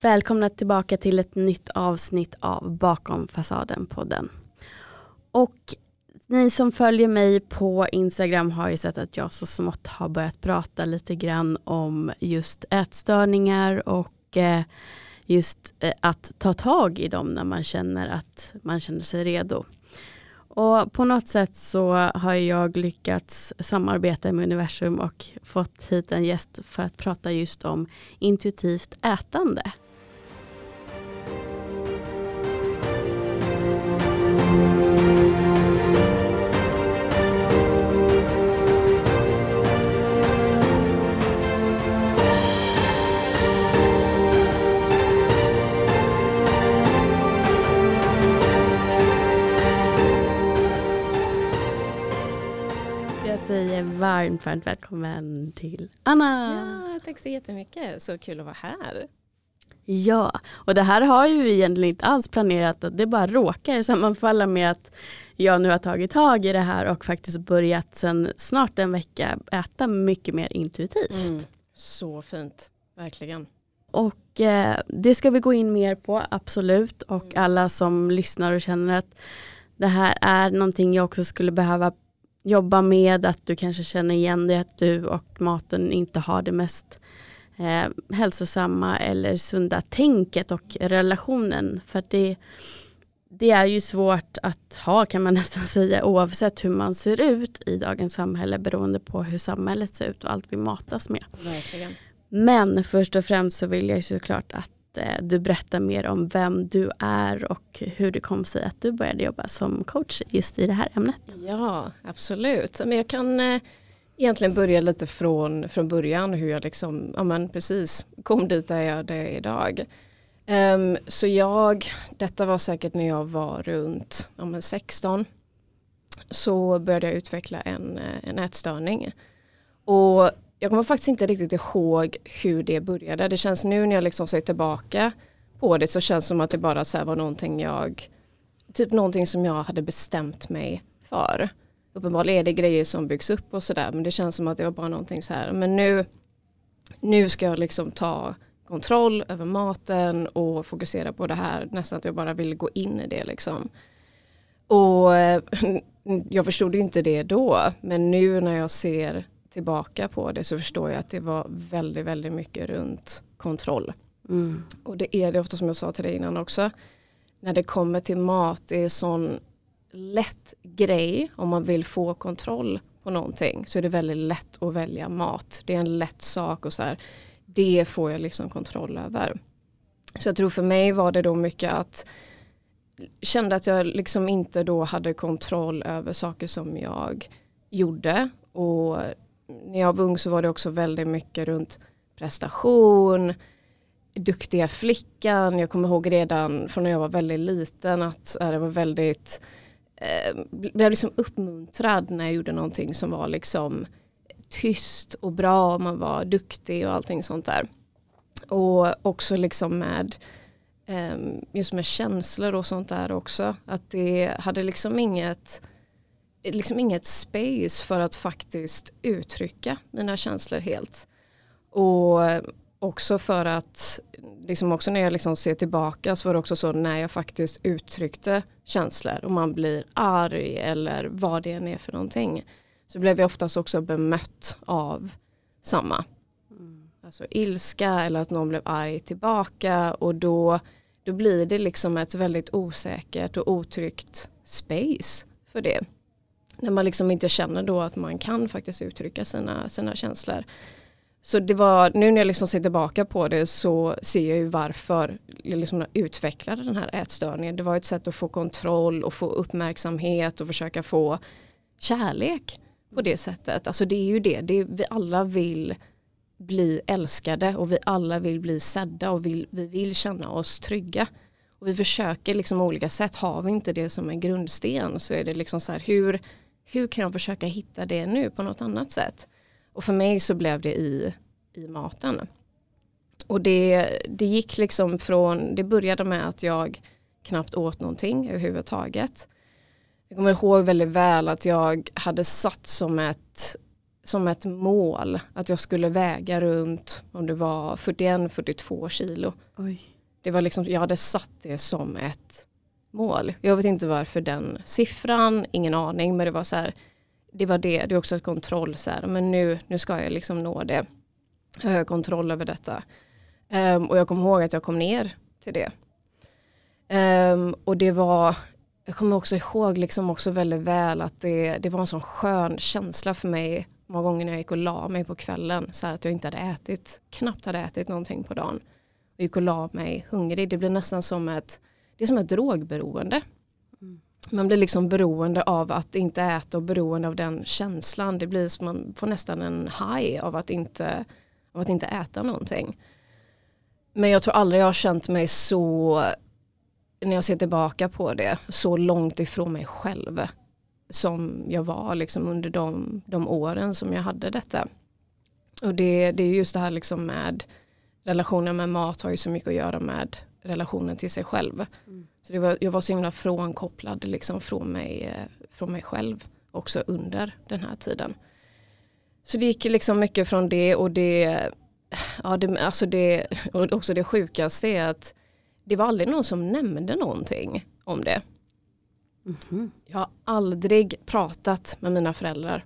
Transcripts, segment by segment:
Välkomna tillbaka till ett nytt avsnitt av Bakom fasaden-podden. Och ni som följer mig på Instagram har ju sett att jag så smått har börjat prata lite grann om just ätstörningar och eh, just eh, att ta tag i dem när man känner att man känner sig redo. Och på något sätt så har jag lyckats samarbeta med universum och fått hit en gäst för att prata just om intuitivt ätande. Säger varmt, varmt välkommen till Anna. Ja, tack så jättemycket. Så kul att vara här. Ja, och det här har ju vi egentligen inte alls planerat. Det bara råkar sammanfalla med att jag nu har tagit tag i det här och faktiskt börjat sedan snart en vecka äta mycket mer intuitivt. Mm. Så fint, verkligen. Och eh, det ska vi gå in mer på, absolut. Och alla som lyssnar och känner att det här är någonting jag också skulle behöva jobba med, att du kanske känner igen dig att du och maten inte har det mest eh, hälsosamma eller sunda tänket och relationen. För det, det är ju svårt att ha kan man nästan säga oavsett hur man ser ut i dagens samhälle beroende på hur samhället ser ut och allt vi matas med. Verkligen. Men först och främst så vill jag såklart att eh, du berättar mer om vem du är och hur det kom sig att du började jobba som coach just i det här ämnet. Ja, absolut. Men jag kan eh, egentligen börja lite från, från början hur jag liksom, ja men precis, kom dit där jag är idag. Um, så jag, detta var säkert när jag var runt ja men 16, så började jag utveckla en, eh, en ätstörning. Och jag kommer faktiskt inte riktigt ihåg hur det började. Det känns nu när jag liksom ser tillbaka på det så känns det som att det bara så var någonting jag, typ någonting som jag hade bestämt mig för. Uppenbarligen är det grejer som byggs upp och sådär men det känns som att det var bara någonting så här. Men nu, nu ska jag liksom ta kontroll över maten och fokusera på det här. Nästan att jag bara vill gå in i det liksom. Och eh, jag förstod inte det då men nu när jag ser tillbaka på det så förstår jag att det var väldigt, väldigt mycket runt kontroll. Mm. Och det är det ofta som jag sa till dig innan också. När det kommer till mat, det är sån lätt grej om man vill få kontroll på någonting så är det väldigt lätt att välja mat. Det är en lätt sak och så här, det får jag liksom kontroll över. Så jag tror för mig var det då mycket att kände att jag liksom inte då hade kontroll över saker som jag gjorde och när jag var ung så var det också väldigt mycket runt prestation, duktiga flickan. Jag kommer ihåg redan från när jag var väldigt liten att äh, det var väldigt, eh, blev liksom uppmuntrad när jag gjorde någonting som var liksom tyst och bra, och man var duktig och allting sånt där. Och också liksom med ehm, just med känslor och sånt där också. Att det hade liksom inget liksom inget space för att faktiskt uttrycka mina känslor helt. Och också för att, liksom också när jag liksom ser tillbaka så var det också så när jag faktiskt uttryckte känslor och man blir arg eller vad det än är för någonting så blev jag oftast också bemött av samma. Mm. Alltså ilska eller att någon blev arg tillbaka och då, då blir det liksom ett väldigt osäkert och otryggt space för det. När man liksom inte känner då att man kan faktiskt uttrycka sina, sina känslor. Så det var, nu när jag liksom ser tillbaka på det så ser jag ju varför jag liksom utvecklade den här ätstörningen. Det var ett sätt att få kontroll och få uppmärksamhet och försöka få kärlek på det sättet. Alltså det är ju det, det är, vi alla vill bli älskade och vi alla vill bli sedda och vill, vi vill känna oss trygga. Och vi försöker liksom olika sätt, har vi inte det som en grundsten så är det liksom så här hur, hur kan jag försöka hitta det nu på något annat sätt? Och för mig så blev det i, i maten. Och det, det gick liksom från, det började med att jag knappt åt någonting överhuvudtaget. Jag kommer ihåg väldigt väl att jag hade satt som ett som ett mål att jag skulle väga runt om det var 41-42 kilo. Oj. Det var liksom, jag hade satt det som ett mål. Jag vet inte varför den siffran, ingen aning men det var så här, det var det, det är också ett kontroll så här, men nu, nu ska jag liksom nå det. Jag har kontroll över detta. Um, och jag kommer ihåg att jag kom ner till det. Um, och det var, jag kommer också ihåg liksom också väldigt väl att det, det var en sån skön känsla för mig många gånger när jag gick och la mig på kvällen så att jag inte hade ätit, knappt hade ätit någonting på dagen. Jag gick och la mig hungrig, det blev nästan som ett, det är som ett drogberoende. Man blir liksom beroende av att inte äta och beroende av den känslan. Det blir som man får nästan en high av att inte, av att inte äta någonting. Men jag tror aldrig jag har känt mig så, när jag ser tillbaka på det, så långt ifrån mig själv som jag var liksom under de, de åren som jag hade detta. Och det, det är just det här liksom med relationen med mat har ju så mycket att göra med relationen till sig själv. Mm. Så det var, jag var så himla frånkopplad liksom från, mig, eh, från mig själv också under den här tiden. Så det gick liksom mycket från det och det, ja, det, alltså det, och också det sjukaste är att det var aldrig någon som nämnde någonting om det. Mm. Jag har aldrig pratat med mina föräldrar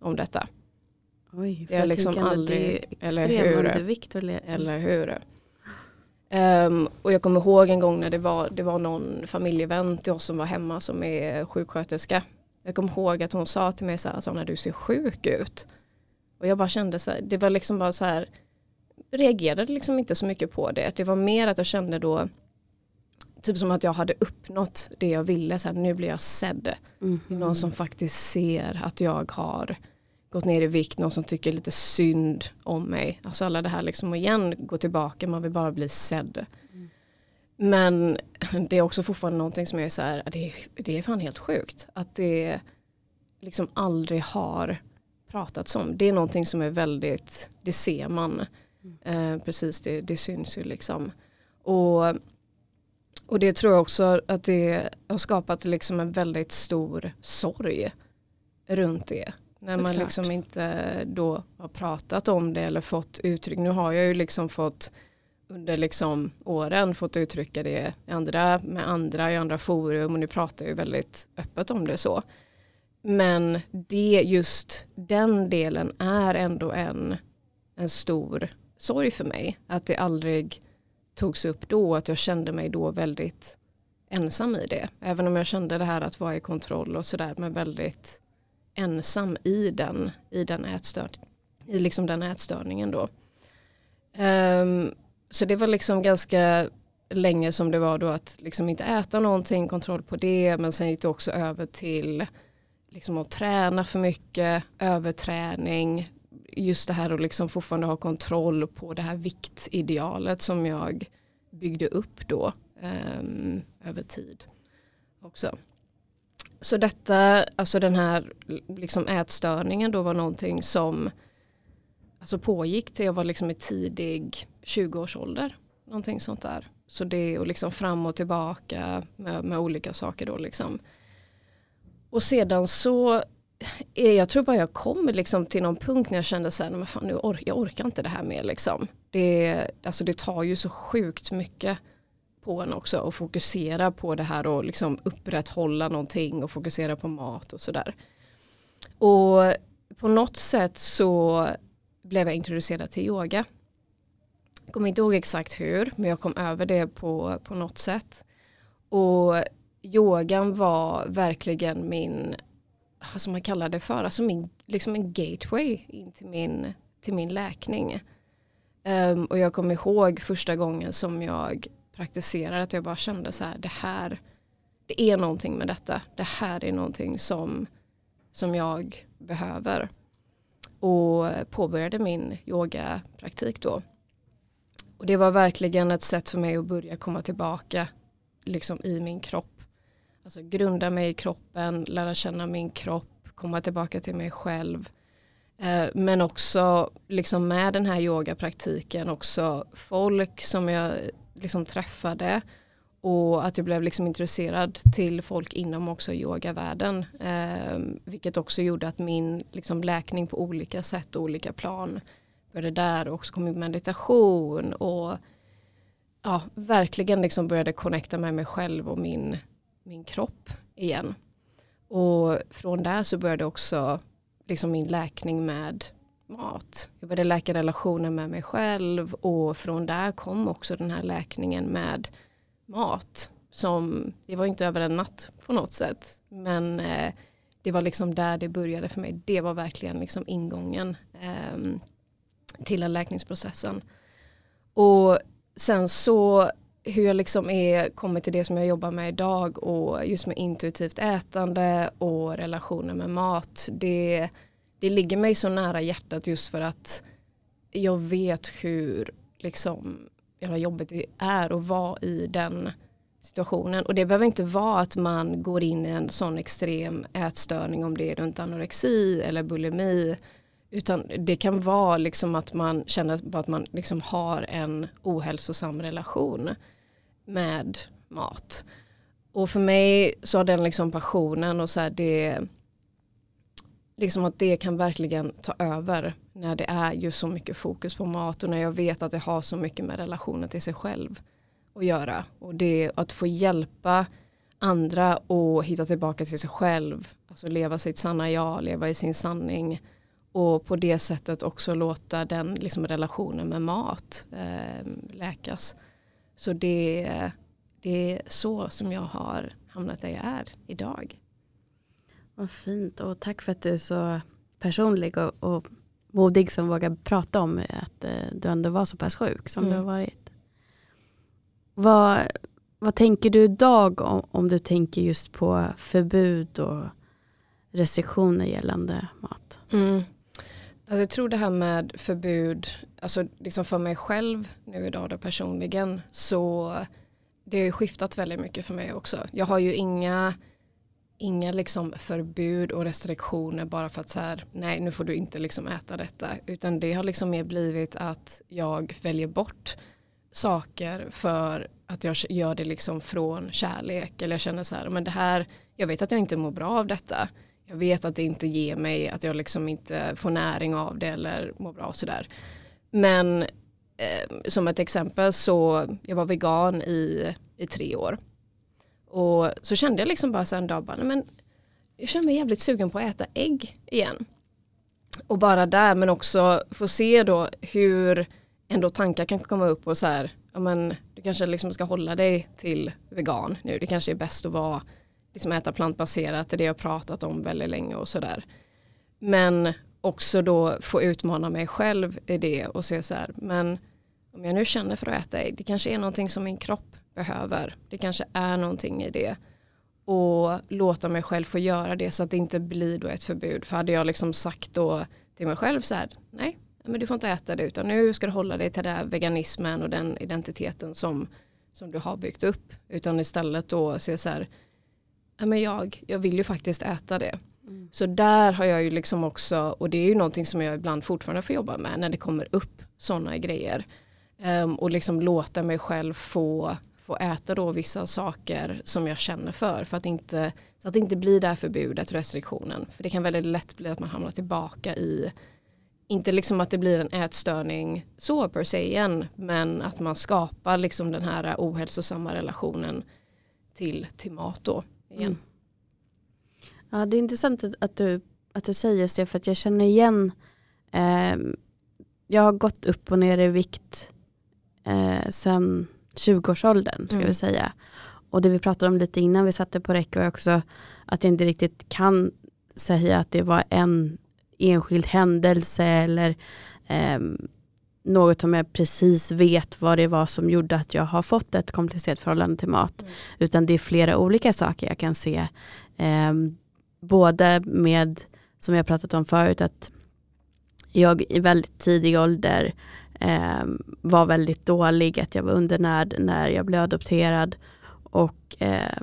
om detta. Oj, för jag, jag liksom aldrig, eller hur? Undervikt eller hur? Um, och jag kommer ihåg en gång när det var, det var någon familjevän till oss som var hemma som är sjuksköterska. Jag kommer ihåg att hon sa till mig så här, alltså, när du ser sjuk ut. Och jag bara kände så här, det var liksom bara så här, reagerade liksom inte så mycket på det. Det var mer att jag kände då, typ som att jag hade uppnått det jag ville, så här, nu blir jag sedd. Mm -hmm. Någon som faktiskt ser att jag har gått ner i vikt, någon som tycker lite synd om mig. Alltså alla det här liksom och igen gå tillbaka, man vill bara bli sedd. Mm. Men det är också fortfarande någonting som jag är så här, det är, det är fan helt sjukt. Att det liksom aldrig har pratats om. Det är någonting som är väldigt, det ser man. Mm. Eh, precis, det, det syns ju liksom. Och, och det tror jag också att det har skapat liksom en väldigt stor sorg runt det. När man liksom inte då har pratat om det eller fått uttryck. Nu har jag ju liksom fått under liksom åren fått uttrycka det andra, med andra i andra forum och nu pratar jag ju väldigt öppet om det så. Men det just den delen är ändå en, en stor sorg för mig. Att det aldrig togs upp då, att jag kände mig då väldigt ensam i det. Även om jag kände det här att vara i kontroll och sådär men väldigt ensam i den, i den, ätstör, i liksom den ätstörningen då. Um, så det var liksom ganska länge som det var då att liksom inte äta någonting, kontroll på det, men sen gick det också över till liksom att träna för mycket, överträning, just det här att liksom fortfarande ha kontroll på det här viktidealet som jag byggde upp då um, över tid också. Så detta, alltså den här liksom ätstörningen då var någonting som alltså pågick till jag var liksom i tidig 20-årsålder. Någonting sånt där. Så det och liksom fram och tillbaka med, med olika saker då liksom. Och sedan så är jag tror bara jag kom liksom till någon punkt när jag kände så här, men fan nu or jag orkar inte det här mer liksom. Det, alltså det tar ju så sjukt mycket på en också och fokusera på det här och liksom upprätthålla någonting och fokusera på mat och sådär. Och på något sätt så blev jag introducerad till yoga. Jag kommer inte ihåg exakt hur men jag kom över det på, på något sätt. Och yogan var verkligen min, vad ska man kalla det för, alltså min, liksom en gateway in till min, till min läkning. Um, och jag kommer ihåg första gången som jag praktiserar att jag bara kände så här det här det är någonting med detta. Det här är någonting som som jag behöver. Och påbörjade min yogapraktik då. Och det var verkligen ett sätt för mig att börja komma tillbaka liksom i min kropp. Alltså grunda mig i kroppen lära känna min kropp komma tillbaka till mig själv. Eh, men också liksom med den här yogapraktiken också folk som jag liksom träffade och att jag blev liksom intresserad till folk inom också yogavärlden. Eh, vilket också gjorde att min liksom, läkning på olika sätt och olika plan började där och också kom in meditation och ja, verkligen liksom började connecta med mig själv och min, min kropp igen. Och från där så började också liksom min läkning med mat. Jag började läka relationen med mig själv och från där kom också den här läkningen med mat. Som, det var inte över en natt på något sätt. Men eh, det var liksom där det började för mig. Det var verkligen liksom ingången eh, till läkningsprocessen. Och sen så hur jag liksom är kommit till det som jag jobbar med idag och just med intuitivt ätande och relationer med mat. Det, det ligger mig så nära hjärtat just för att jag vet hur liksom jävla jobbigt det är att vara i den situationen. Och det behöver inte vara att man går in i en sån extrem ätstörning om det är runt anorexi eller bulimi. Utan det kan vara liksom att man känner att man liksom har en ohälsosam relation med mat. Och för mig så har den liksom passionen och så här det liksom att det kan verkligen ta över när det är just så mycket fokus på mat och när jag vet att det har så mycket med relationen till sig själv att göra. Och det att få hjälpa andra och hitta tillbaka till sig själv, alltså leva sitt sanna jag, leva i sin sanning och på det sättet också låta den liksom, relationen med mat eh, läkas. Så det, det är så som jag har hamnat där jag är idag. Vad fint och tack för att du är så personlig och, och modig som vågar prata om att eh, du ändå var så pass sjuk som mm. du har varit. Vad, vad tänker du idag om, om du tänker just på förbud och restriktioner gällande mat? Mm. Alltså jag tror det här med förbud, alltså liksom för mig själv nu idag då personligen så det har skiftat väldigt mycket för mig också. Jag har ju inga inga liksom förbud och restriktioner bara för att så här, nej nu får du inte liksom äta detta. Utan det har liksom mer blivit att jag väljer bort saker för att jag gör det liksom från kärlek. Eller jag känner så här, men det här, jag vet att jag inte mår bra av detta. Jag vet att det inte ger mig, att jag liksom inte får näring av det eller mår bra och sådär. Men eh, som ett exempel så, jag var vegan i, i tre år. Och så kände jag liksom bara så en dag, bara, men jag känner mig jävligt sugen på att äta ägg igen. Och bara där men också få se då hur ändå tankar kan komma upp och så här, ja men du kanske liksom ska hålla dig till vegan nu, det kanske är bäst att vara, liksom äta plantbaserat, det är det jag pratat om väldigt länge och sådär. Men också då få utmana mig själv i det och se så här, men om jag nu känner för att äta ägg, det kanske är någonting som min kropp behöver. Det kanske är någonting i det. Och låta mig själv få göra det så att det inte blir då ett förbud. För hade jag liksom sagt då till mig själv så här, nej, men du får inte äta det utan nu ska du hålla dig till den veganismen och den identiteten som, som du har byggt upp. Utan istället då se så här, nej men jag, jag vill ju faktiskt äta det. Mm. Så där har jag ju liksom också, och det är ju någonting som jag ibland fortfarande får jobba med när det kommer upp sådana grejer. Um, och liksom låta mig själv få få äta då vissa saker som jag känner för. för att inte, så att det inte blir det här förbudet, restriktionen. För det kan väldigt lätt bli att man hamnar tillbaka i, inte liksom att det blir en ätstörning så per se igen, men att man skapar liksom den här ohälsosamma relationen till, till mat då igen. Mm. Ja, det är intressant att du, att du säger det för att jag känner igen eh, jag har gått upp och ner i vikt eh, sen 20-årsåldern ska mm. vi säga. Och det vi pratade om lite innan vi satte på räck var också att jag inte riktigt kan säga att det var en enskild händelse eller eh, något som jag precis vet vad det var som gjorde att jag har fått ett komplicerat förhållande till mat. Mm. Utan det är flera olika saker jag kan se. Eh, både med, som jag pratat om förut, att jag i väldigt tidig ålder eh, var väldigt dålig, att jag var undernärd när jag blev adopterad. Och eh,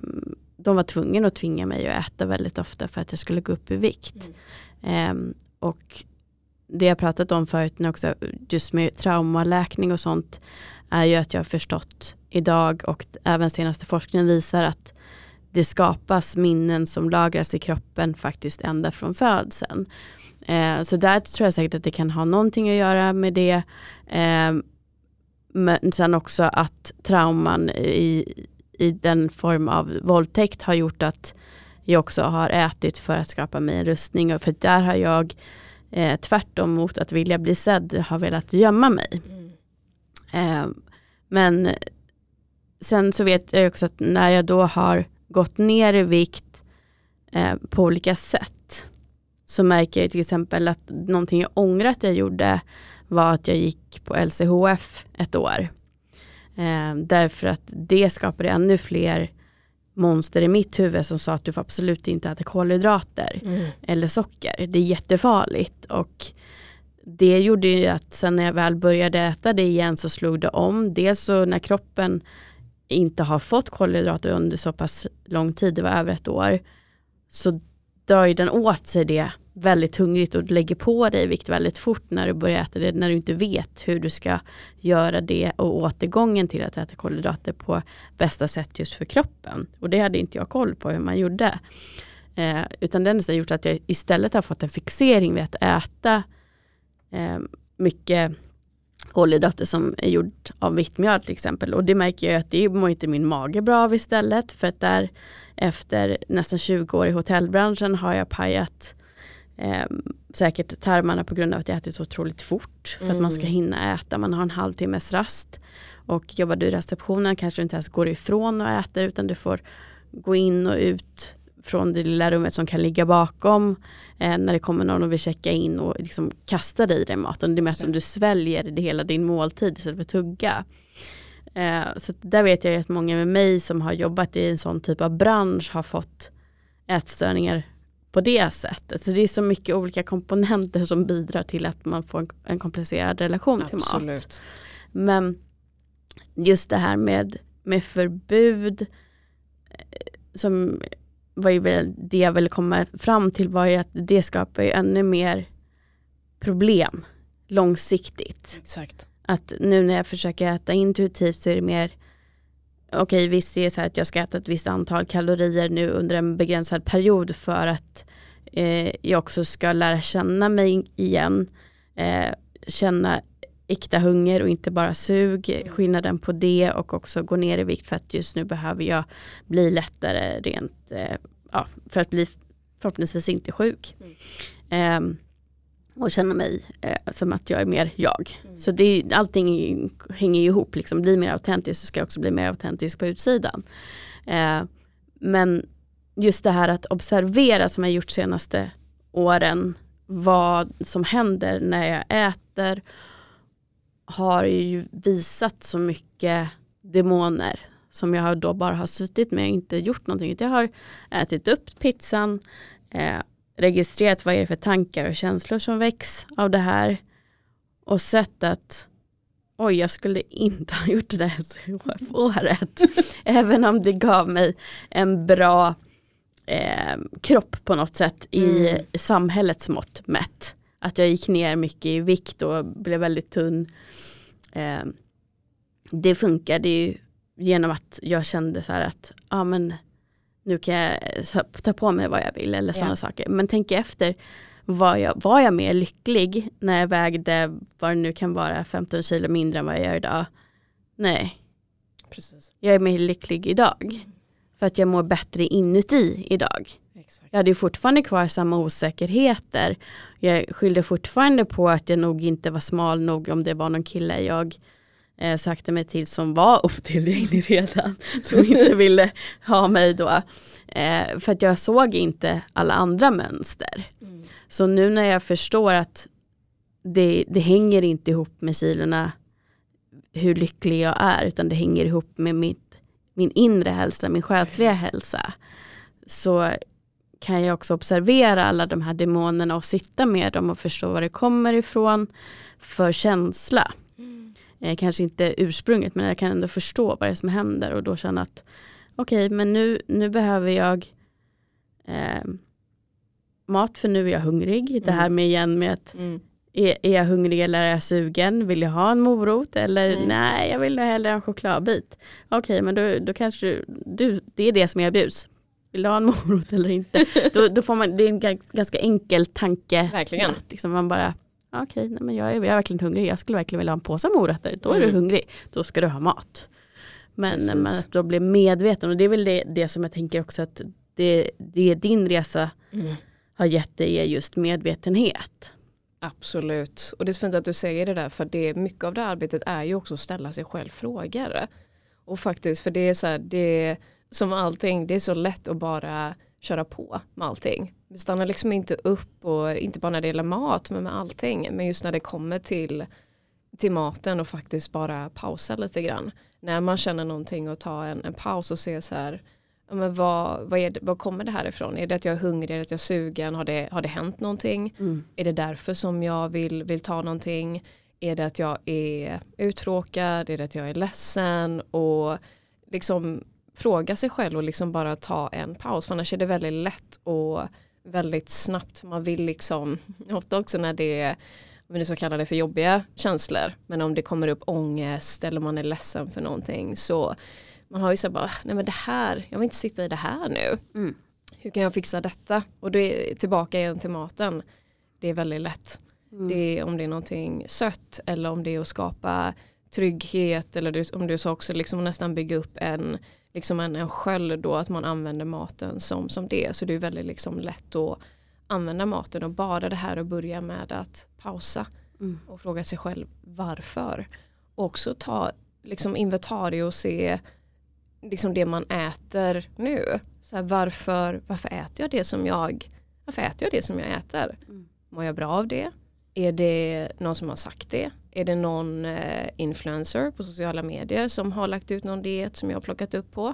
de var tvungna att tvinga mig att äta väldigt ofta för att jag skulle gå upp i vikt. Mm. Eh, och det jag pratat om förut också, just med traumaläkning och sånt, är ju att jag har förstått idag och även senaste forskningen visar att det skapas minnen som lagras i kroppen faktiskt ända från födseln. Eh, så där tror jag säkert att det kan ha någonting att göra med det. Eh, men sen också att trauman i, i den form av våldtäkt har gjort att jag också har ätit för att skapa mig en rustning. Och för där har jag eh, tvärtom mot att vilja bli sedd har velat gömma mig. Mm. Eh, men sen så vet jag också att när jag då har gått ner i vikt eh, på olika sätt så märker jag till exempel att någonting jag ångrar att jag gjorde var att jag gick på LCHF ett år. Eh, därför att det skapade ännu fler monster i mitt huvud som sa att du får absolut inte äta kolhydrater mm. eller socker. Det är jättefarligt och det gjorde ju att sen när jag väl började äta det igen så slog det om. Dels så när kroppen inte har fått kolhydrater under så pass lång tid, det var över ett år, så drar ju den åt sig det väldigt hungrigt och lägger på dig vikt väldigt fort när du börjar äta det, när du inte vet hur du ska göra det och återgången till att äta kolhydrater på bästa sätt just för kroppen. Och det hade inte jag koll på hur man gjorde. Eh, utan det har gjort att jag istället har fått en fixering vid att äta eh, mycket kolhydrater som är gjort av vitt mjöl till exempel. Och det märker jag att det mår inte min mage bra av istället. För att där efter nästan 20 år i hotellbranschen har jag pajat eh, säkert tarmarna på grund av att jag ätit så otroligt fort. För mm. att man ska mm. hinna äta, man har en halvtimmes rast. Och jobbar du i receptionen kanske du inte ens går ifrån och äter utan du får gå in och ut från det lilla rummet som kan ligga bakom eh, när det kommer någon och vill checka in och liksom dig i den maten. Det är mest som du sväljer det hela din måltid istället för att tugga. Eh, så där vet jag att många med mig som har jobbat i en sån typ av bransch har fått ätstörningar på det sättet. Så det är så mycket olika komponenter som bidrar till att man får en, en komplicerad relation Absolut. till mat. Men just det här med, med förbud eh, som ju väl det jag ville komma fram till var ju att det skapar ju ännu mer problem långsiktigt. Exakt. Att nu när jag försöker äta intuitivt så är det mer okej okay, visst är det så här att jag ska äta ett visst antal kalorier nu under en begränsad period för att eh, jag också ska lära känna mig igen. Eh, känna äkta hunger och inte bara sug. Mm. Skillnaden på det och också gå ner i vikt för att just nu behöver jag bli lättare rent eh, ja, för att bli förhoppningsvis inte sjuk. Mm. Eh, och känna mig eh, som att jag är mer jag. Mm. Så det, allting hänger ihop, liksom. bli mer autentisk så ska jag också bli mer autentisk på utsidan. Eh, men just det här att observera som jag gjort senaste åren vad som händer när jag äter har ju visat så mycket demoner som jag då bara har suttit med och inte gjort någonting. Jag har ätit upp pizzan, eh, registrerat vad är det för tankar och känslor som väcks av det här och sett att oj, jag skulle inte ha gjort det här året. Även om det gav mig en bra eh, kropp på något sätt i mm. samhällets mått mätt. Att jag gick ner mycket i vikt och blev väldigt tunn. Eh, det funkade ju genom att jag kände så här att ja, men nu kan jag ta på mig vad jag vill eller sådana ja. saker. Men tänk efter, var jag, var jag mer lycklig när jag vägde vad det nu kan vara 15 kilo mindre än vad jag gör idag? Nej. Precis. Jag är mer lycklig idag. För att jag mår bättre inuti idag. Exakt. Jag hade fortfarande kvar samma osäkerheter. Jag skyllde fortfarande på att jag nog inte var smal nog om det var någon kille jag eh, sökte mig till som var otillgänglig redan. Som inte ville ha mig då. Eh, för att jag såg inte alla andra mönster. Mm. Så nu när jag förstår att det, det hänger inte ihop med kilorna hur lycklig jag är utan det hänger ihop med mitt, min inre hälsa, min själsliga hälsa. Så kan jag också observera alla de här demonerna och sitta med dem och förstå var det kommer ifrån för känsla. Mm. Eh, kanske inte ursprunget men jag kan ändå förstå vad det är som händer och då känna att okej okay, men nu, nu behöver jag eh, mat för nu är jag hungrig. Mm. Det här med igen med att mm. är, är jag hungrig eller är jag sugen? Vill jag ha en morot eller Mm. nej jag vill hellre ha en chokladbit. Okej men då, då kanske du, du, det är det som erbjuds. Vill du ha en morot eller inte? då, då får man, det är en ga- ganska enkel tanke. Verkligen. Liksom man bara, okej nej, men jag är, jag är verkligen hungrig, jag skulle verkligen vilja ha en påse morötter. Då är du Mm. hungrig, då ska du ha mat. Men men att då bli medveten och det är väl det, det som jag tänker också att det, det din resa Mm. har gett dig är just medvetenhet. Absolut. Och det är så fint att du säger det där för det, mycket av det arbetet är ju också att ställa sig själv frågor. Och faktiskt för det är så här, det som allting, det är så lätt att bara köra på med allting. Vi stannar liksom inte upp och inte bara när det gäller mat men med allting. Men just när det kommer till, till maten och faktiskt bara pausa lite grann. När man känner någonting och ta en, en paus och se så här ja, men vad, vad, är det, vad kommer det här ifrån? Är det att jag är hungrig? Är det att jag är sugen? Har det, har det hänt någonting? Är det därför som jag vill, vill ta någonting? Är det att jag är uttråkad? Är det att jag är ledsen? Och liksom fråga sig själv och liksom bara ta en paus. För annars är det väldigt lätt och väldigt snabbt. Man vill liksom, ofta också när det är, om vi nu ska kalla det för jobbiga känslor. Men om det kommer upp ångest eller man är ledsen för någonting. Så man har ju så bara, nej men det här, jag vill inte sitta i det här nu. Mm. Hur kan jag fixa detta? Och det är tillbaka igen till maten. Det är väldigt lätt. Mm. Det är om det är någonting sött eller om det är att skapa trygghet eller det, om du sa också liksom nästan bygga upp en, liksom en, en sköld då att man använder maten som, som det. Så det är väldigt liksom lätt att använda maten och bara det här att börja med att pausa Mm. och fråga sig själv varför. Och också ta liksom inventarie och se liksom det man äter nu. Så här, varför, varför äter jag det som jag varför äter jag det som jag äter? Mm. Mår jag bra av det? Är det någon som har sagt det? Är det någon eh, influencer på sociala medier som har lagt ut någon diet som jag har plockat upp på?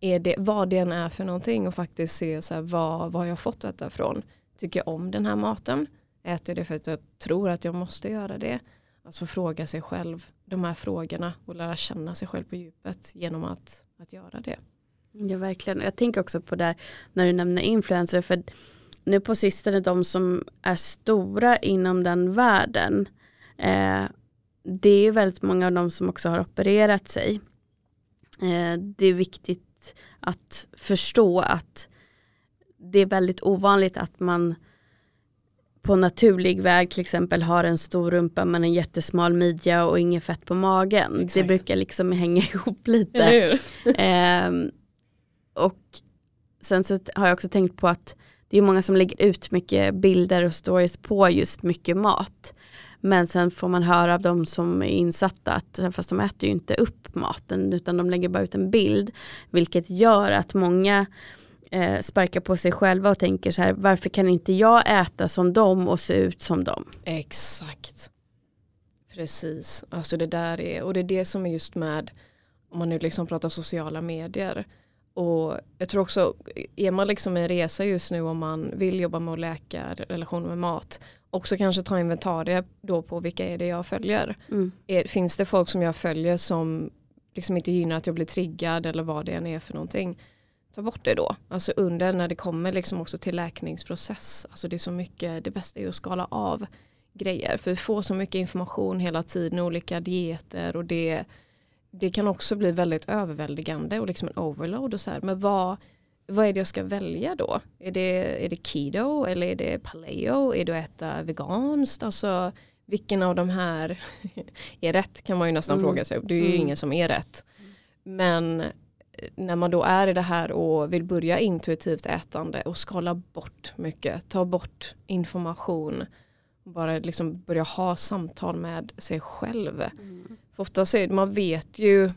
Är det vad det än är för någonting och faktiskt se så här, vad, vad har jag fått detta från? Tycker jag om den här maten? Äter jag det för att jag tror att jag måste göra det? Alltså fråga sig själv de här frågorna och lära känna sig själv på djupet genom att, att göra det. Ja verkligen. Jag tänker också på det här när du nämner influencer. För nu på sistone de som är stora inom den världen. Eh, det är ju väldigt många av dem som också har opererat sig. Eh, det är viktigt att förstå att det är väldigt ovanligt att man på naturlig väg till exempel har en stor rumpa men en jättesmal midja och inget fett på magen. Det Exakt. brukar liksom hänga ihop lite. Ehm, och sen så har jag också tänkt på att det är många som lägger ut mycket bilder och stories på just mycket mat. Men sen får man höra av de som är insatta att fast de äter ju inte upp maten utan de lägger bara ut en bild. Vilket gör att många eh, sparkar på sig själva och tänker så här varför kan inte jag äta som dem och se ut som dem? Exakt. Precis, alltså det där är, och det är det som är just med, om man nu liksom pratar sociala medier. Och jag tror också, är man liksom i en resa just nu om man vill jobba med att läka relationer med mat, också kanske ta inventarie då på vilka är det jag följer. Mm. Är, finns det folk som jag följer som liksom inte gynnar att jag blir triggad eller vad det än är för någonting, ta bort det då. Alltså under när det kommer liksom också till läkningsprocess, alltså det är så mycket, det bästa är att skala av grejer. För vi får så mycket information hela tiden, olika dieter och det, det kan också bli väldigt överväldigande och liksom en overload och så här. Men vad, vad är det jag ska välja då? Är det, är det keto eller är det paleo? Är det att äta veganskt? Alltså vilken av de här är rätt kan man ju nästan Mm. fråga sig. Det är ju Mm. ingen som är rätt. Men när man då är i det här och vill börja intuitivt ätande och skala bort mycket, ta bort information, bara liksom börja ha samtal med sig själv. För ofta så är, man vet ju,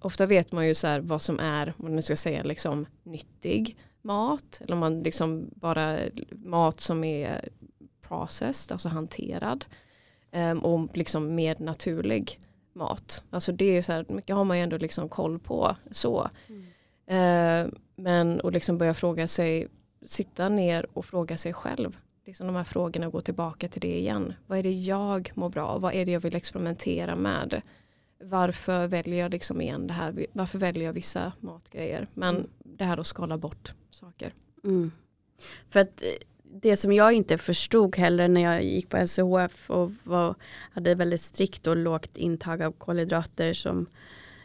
ofta vet man ju så här vad som är, om man nu ska säga liksom nyttig mat, eller om man liksom bara mat som är processed, alltså hanterad, ehm, och liksom mer naturlig mat. Alltså det är ju så här, mycket har man ju ändå liksom koll på så. Eh, men att liksom börja fråga sig, sitta ner och fråga sig själv. Liksom de här frågorna och gå tillbaka till det igen. Vad är det jag mår bra av? Vad är det jag vill experimentera med? Varför väljer jag liksom igen det här? Varför väljer jag vissa matgrejer? Men Mm. det här att skala bort saker. Mm. För att eh, det som jag inte förstod heller när jag gick på SHF och var, hade väldigt strikt och lågt intag av kolhydrater som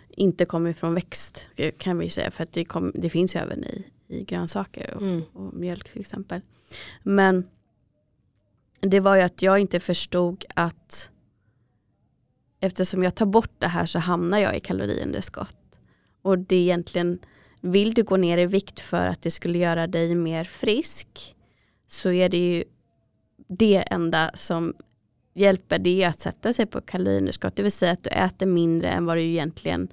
inte kommer från växt kan vi säga för att det, kom, det finns ju även i, i grönsaker och, mm. och, mjölk till exempel. Men det var ju att jag inte förstod att eftersom jag tar bort det här så hamnar jag i kaloriunderskott. Och det är egentligen, vill du gå ner i vikt för att det skulle göra dig mer frisk så är det ju det enda som hjälper det att sätta sig på kaloriunderskott. Det vill säga att du äter mindre än vad du egentligen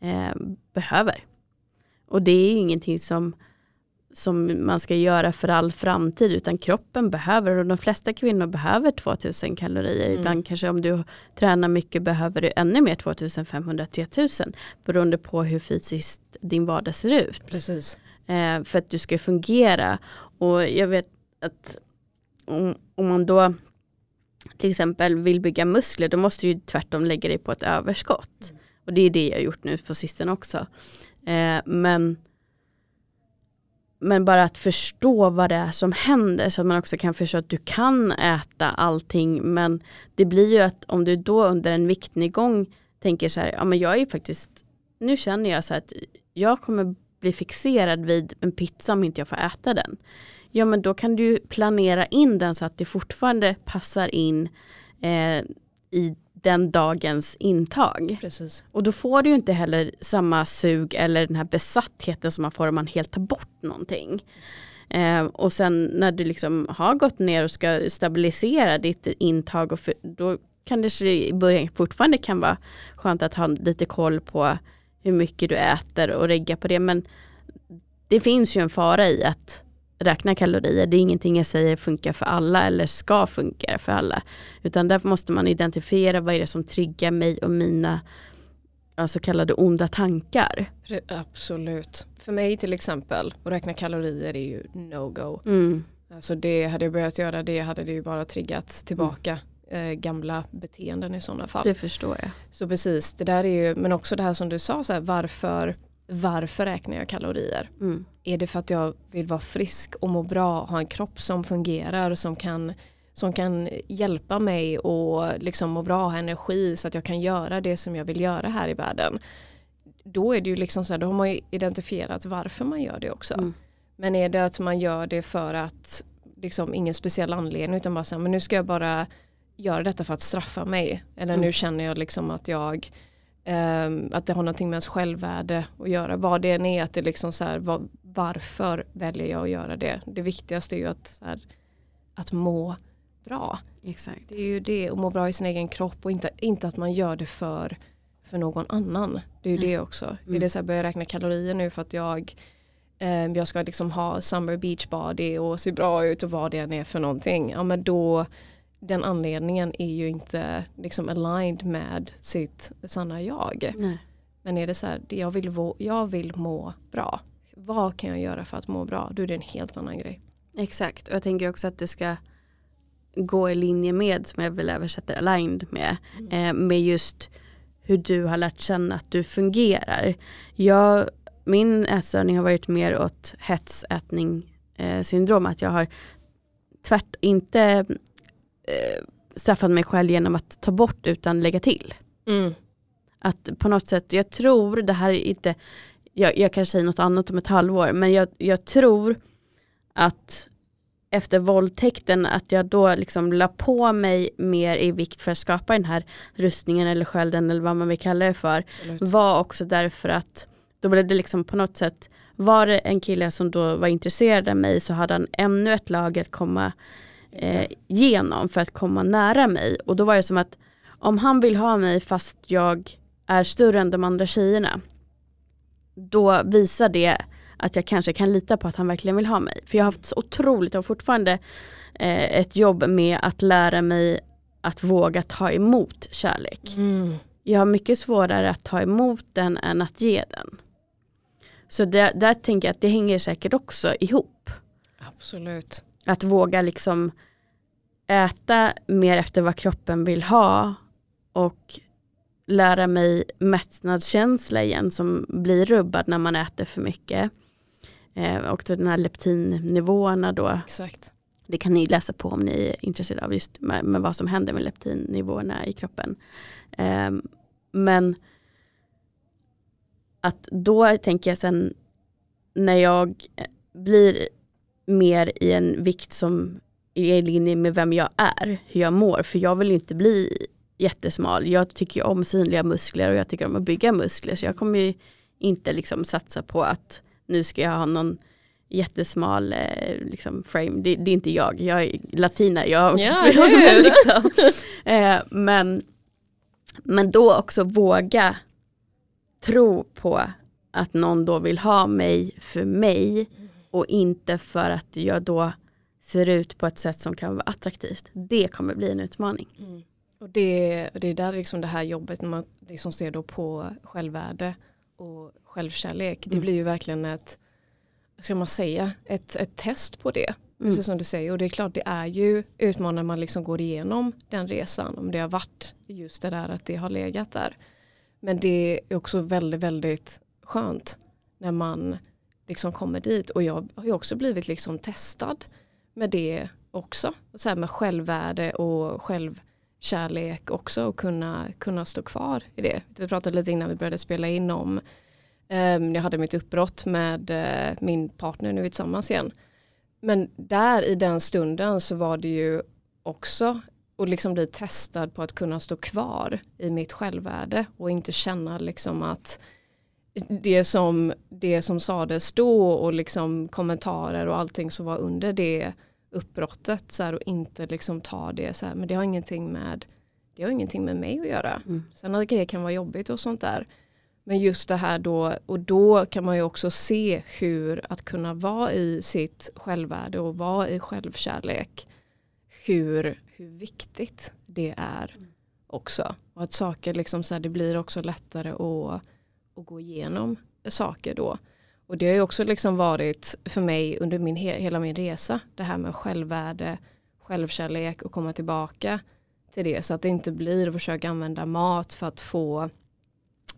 eh, behöver. Och det är ingenting som, som man ska göra för all framtid utan kroppen behöver och de flesta kvinnor behöver 2000 kalorier. Mm. Ibland kanske om du tränar mycket behöver du ännu mer 2500-3000 beroende på hur fysiskt din vardag ser ut. Precis. Eh, för att du ska fungera. Och jag vet att om, om man då till exempel vill bygga muskler då måste du tvärtom lägga dig på ett överskott. Mm. Och det är det jag har gjort nu på sistone också. Eh, men, men bara att förstå vad det är som händer så att man också kan förstå att du kan äta allting. Men det blir ju att om du då under en viktnedgång tänker så här, ja men jag är ju faktiskt, nu känner jag så att jag kommer bli fixerad vid en pizza om inte jag får äta den. Ja men då kan du planera in den så att det fortfarande passar in eh, i den dagens intag. Precis. Och då får du inte heller samma sug eller den här besattheten som man får om man helt tar bort någonting. Eh, och sen när du liksom har gått ner och ska stabilisera ditt intag och för, då kan det i början fortfarande kan vara skönt att ha lite koll på hur mycket du äter och regga på det men det finns ju en fara i att räkna kalorier. Det är ingenting jag säger funkar för alla eller ska funka för alla. Utan därför måste man identifiera vad är det som triggar mig och mina så kallade onda tankar. Absolut. För mig till exempel, att räkna kalorier är ju no-go. Mm. Alltså det hade jag börjat göra det hade det ju bara triggat tillbaka mm. eh, gamla beteenden i sådana fall. Det förstår jag. Så precis, det där är ju, men också det här som du sa, så här, varför varför räknar jag kalorier? Mm. Är det för att jag vill vara frisk och må bra, ha en kropp som fungerar, som kan, som kan hjälpa mig och liksom må bra, ha energi så att jag kan göra det som jag vill göra här i världen. Då är det ju liksom så här, då har man identifierat varför man gör det också. Mm. Men är det att man gör det för att liksom ingen speciell anledning utan bara så här, men nu ska jag bara göra detta för att straffa mig. Eller mm. nu känner jag liksom att jag att det har någonting med ens självvärde att göra. Vad det än är, att det liksom så här, var, varför väljer jag att göra det? Det viktigaste är ju att, så här, att må bra. Exakt. Det är ju det, att må bra i sin egen kropp och inte, inte att man gör det för, för någon annan. Det är ju mm. det också. Mm. Det är det så här, börja räkna kalorier nu för att jag um, jag ska liksom ha summer beach body och se bra ut och vad det än är för någonting. Ja men då den anledningen är ju inte liksom aligned med sitt sanna jag. Nej. Men är det så här, jag vill, jag vill må bra. Vad kan jag göra för att må bra? Då är det en helt annan grej. Exakt, och jag tänker också att det ska gå i linje med, som jag vill översätta aligned med, mm. eh, med just hur du har lärt känna att du fungerar. Jag, min ätstörning har varit mer åt hetsätning eh, syndrom, att jag har tvärt, inte eh, straffat mig själv genom att ta bort utan lägga till. Mm. Att på något sätt, jag tror, det här är inte, jag, jag kanske säger något annat om ett halvår, men jag, jag tror att efter våldtäkten att jag då liksom la på mig mer i vikt för att skapa den här rustningen eller skölden eller vad man vill kalla det för. Absolut. Var också därför att då blev det liksom på något sätt, var det en kille som då var intresserad av mig så hade han ännu ett lager att komma eh, genom för att komma nära mig. Och då var det som att om han vill ha mig fast jag är större än de andra tjejerna, då visar det att jag kanske kan lita på att han verkligen vill ha mig. För jag har haft så otroligt, jag har fortfarande eh, ett jobb med att lära mig att våga ta emot kärlek. Mm. Jag har mycket svårare att ta emot den än att ge den. Så det, där tänker jag att det hänger säkert också ihop. Absolut. Att våga liksom äta mer efter vad kroppen vill ha och lära mig mättnadskänsla igen som blir rubbad när man äter för mycket. Eh, och den här leptinnivåerna då. Exakt. Det kan ni läsa på om ni är intresserade av just med, med vad som händer med leptinnivåerna i kroppen. Um, men att då tänker jag sen när jag blir mer i en vikt som är i linje med vem jag är, hur jag mår. För jag vill inte bli jättesmal. Jag tycker om synliga muskler och jag tycker om att bygga muskler. Så jag kommer inte liksom satsa på att nu ska jag ha någon jättesmal eh, liksom, frame. Det, det, är inte jag, jag är latina. Jag, ja, liksom. eh, men, men då också våga tro på att någon då vill ha mig för mig och inte för att jag då ser ut på ett sätt som kan vara attraktivt. Det kommer bli en utmaning. Mm. Och det, det är där liksom det här jobbet när man liksom ser då på självvärde och självkärlek. Mm. Det blir ju verkligen ett, ska man säga, ett, ett test på det. Mm. Precis som du säger. Och det är klart det är ju utmanande man liksom går igenom den resan. Om det har varit just det där att det har legat där. Men det är också väldigt, väldigt skönt när man liksom kommer dit. Och jag har ju också blivit liksom testad med det också. Så här med självvärde och självkärlek också och kunna, kunna stå kvar i det. Vi pratade lite innan vi började spela in om um, jag hade mitt uppbrott med uh, min partner, nu är vi tillsammans igen. Men där i den stunden så var det ju också att liksom bli testad på att kunna stå kvar i mitt självvärde och inte känna liksom att det som, det som sades då och liksom kommentarer och allting som var under det uppbrottet så här, och inte liksom ta det så här, men det har ingenting med det har ingenting med mig att göra. Mm. Sen att det kan vara jobbigt och sånt där. Men just det här då, och då kan man ju också se hur att kunna vara i sitt självvärde och vara i självkärlek, hur, hur viktigt det är mm. också. Och att saker liksom så här, det blir också lättare att, att gå igenom saker då. Och det har ju också liksom varit för mig under min, hela min resa, det här med självvärde, självkärlek och komma tillbaka till det så att det inte blir att försöka använda mat för att få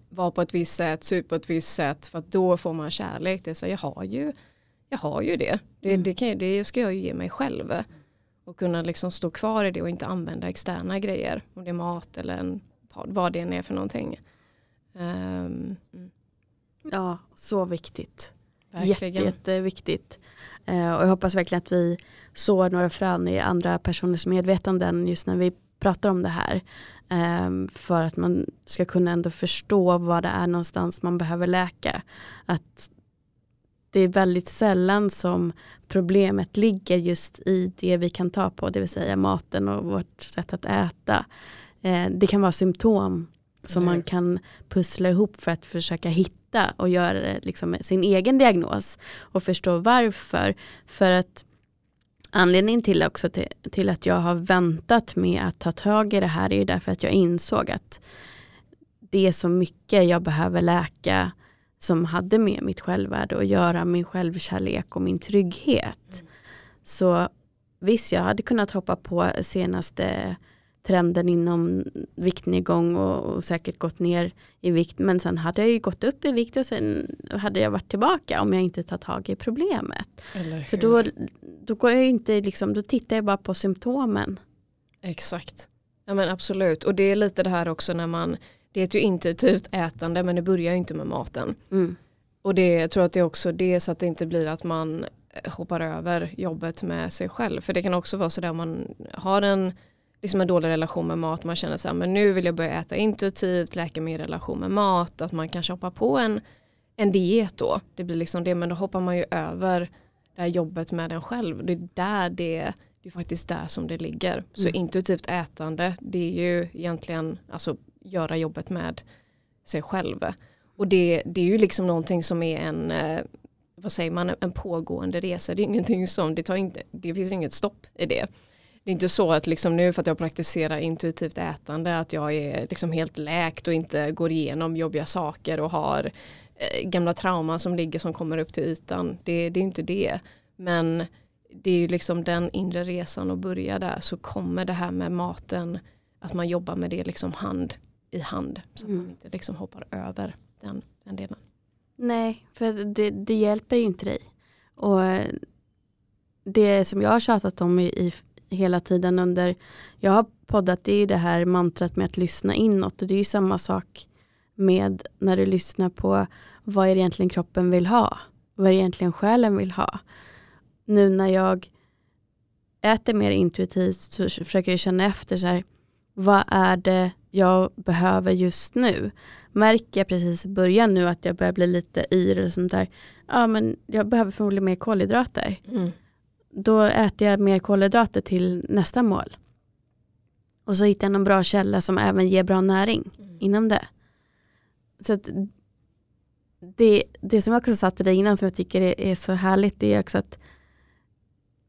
vara på ett visst sätt, se ut på ett visst sätt för att då får man kärlek. Det är så, jag, har ju, jag har ju det. Det, mm. det, kan, det ska jag ju ge mig själv. Och kunna liksom stå kvar i det och inte använda externa grejer. Om det är mat eller en, vad det än är för någonting. Um, Ja, så viktigt. Jätte, jätteviktigt. Uh, och jag hoppas verkligen att vi sår några frön i andra personers medvetanden just när vi pratar om det här. Um, för att man ska kunna ändå förstå vad det är någonstans man behöver läka. Att det är väldigt sällan som problemet ligger just i det vi kan ta på, det vill säga maten och vårt sätt att äta. Uh, det kan vara symptom som man kan pussla ihop för att försöka hitta och göra liksom sin egen diagnos och förstå varför. För att anledningen till också till, till, att jag har väntat med att ta tag i det här är ju därför att jag insåg att det är så mycket jag behöver läka som hade med mitt självvärde att göra, min självkärlek och min trygghet. Mm. Så visst, jag hade kunnat hoppa på senaste trenden inom viktnedgång och, och säkert gått ner i vikt. Men sen hade jag ju gått upp i vikt och sen hade jag varit tillbaka om jag inte tar tag i problemet. För då, då, går jag inte liksom, då tittar jag bara på symptomen. Exakt. Ja men absolut. Och det är lite det här också när man, det är ett ju intuitivt ätande men det börjar ju inte med maten. Mm. Och det, jag tror att det är också det så att det inte blir att man hoppar över jobbet med sig själv. För det kan också vara sådär om man har en liksom en dålig relation med mat. Man känner så här, men nu vill jag börja äta intuitivt, läka min relation med mat. Att man kan hoppa på en, en diet då. Det blir liksom det, men då hoppar man ju över det här jobbet med den själv. Det är där det, det är faktiskt där som det ligger. Så mm. intuitivt ätande, det är ju egentligen alltså göra jobbet med sig själv. Och det, det är ju liksom någonting som är en, eh, vad säger man, en pågående resa. Det är ingenting som, det, tar inte, det finns inget stopp i det det är inte så att liksom nu för att jag praktiserar intuitivt ätande att jag är liksom helt läkt och inte går igenom jobbiga saker och har eh, gamla trauman som ligger som kommer upp till ytan. Det, det är inte det. Men det är ju liksom den inre resan och börja där så kommer det här med maten att man jobbar med det liksom hand i hand så att mm. man inte liksom hoppar över den, den delen. Nej, för det, det hjälper inte dig. Och det som jag har tjatat om i, i hela tiden under jag har poddat det är ju det här mantrat med att lyssna inåt och det är ju samma sak med när du lyssnar på vad är det egentligen kroppen vill ha? Vad är det egentligen själen vill ha? Nu när jag äter mer intuitivt så försöker jag känna efter så här, vad är det jag behöver just nu? Märker jag precis i början nu att jag börjar bli lite yr eller sånt där, ja men jag behöver förmodligen mer kolhydrater. Mm. Då äter jag mer kolhydrater till nästa mål. Och så hittar jag någon bra källa som även ger bra näring mm. inom det. Så det, det som jag också satte dig innan som jag tycker är, är, så härligt det är också att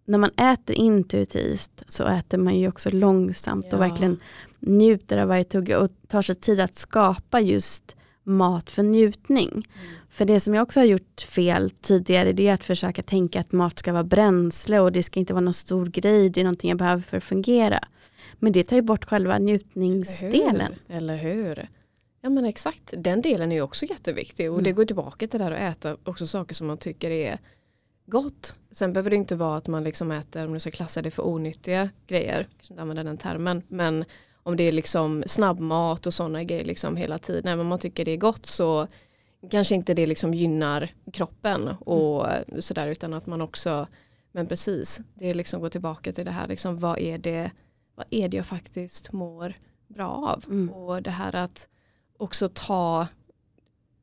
när man äter intuitivt så äter man ju också långsamt ja. och verkligen njuter av varje tugga och tar sig tid att skapa just mat för njutning. Mm. För det som jag också har gjort fel tidigare det är att försöka tänka att mat ska vara bränsle och det ska inte vara någon stor grej, det är någonting jag behöver för att fungera. Men det tar ju bort själva njutningsdelen. Eller hur? Eller hur? Ja men exakt, den delen är ju också jätteviktig och mm. det går tillbaka till det här att äta också saker som man tycker är gott. Sen behöver det inte vara att man liksom äter, om du ska klassa det för onyttiga grejer, jag ska inte använda den termen, men om det är liksom snabbmat och sådana grejer liksom hela tiden, även om man tycker det är gott så kanske inte det liksom gynnar kroppen och mm. sådär utan att man också, men precis, det liksom går tillbaka till det här, liksom, vad, är det, vad är det jag faktiskt mår bra av? Mm. Och det här att också ta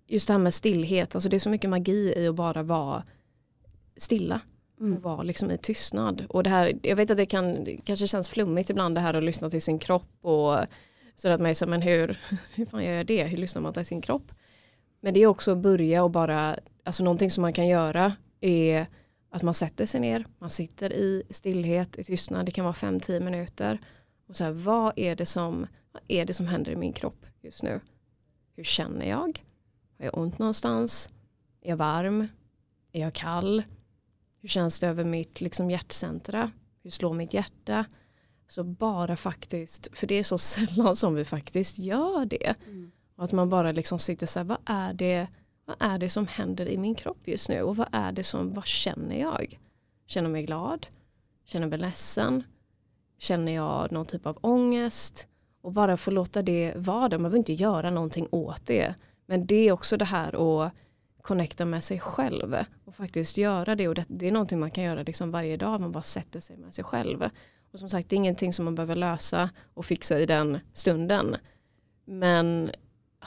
just det här med stillhet, alltså det är så mycket magi i att bara vara stilla mm. och vara liksom i tystnad. Och det här, jag vet att det kan, kanske känns flummigt ibland det här att lyssna till sin kropp och så att man är så, men hur, hur fan gör jag det? Hur lyssnar man till sin kropp? Men det är också att börja och bara, alltså någonting som man kan göra är att man sätter sig ner, man sitter i stillhet, i tystnad, det kan vara 5-10 minuter. Och så här, vad, är det som, vad är det som händer i min kropp just nu? Hur känner jag? Har jag ont någonstans? Är jag varm? Är jag kall? Hur känns det över mitt liksom, hjärtcentra? Hur slår mitt hjärta? Så bara faktiskt, för det är så sällan som vi faktiskt gör det. Mm. Och att man bara liksom sitter så här, vad är, det, vad är det som händer i min kropp just nu? Och vad är det som, vad känner jag? Känner mig glad? Känner mig ledsen? Känner jag någon typ av ångest? Och bara få låta det vara där, man behöver inte göra någonting åt det. Men det är också det här att connecta med sig själv och faktiskt göra det. Och det, det är någonting man kan göra liksom varje dag, man bara sätter sig med sig själv. Och som sagt, det är ingenting som man behöver lösa och fixa i den stunden. Men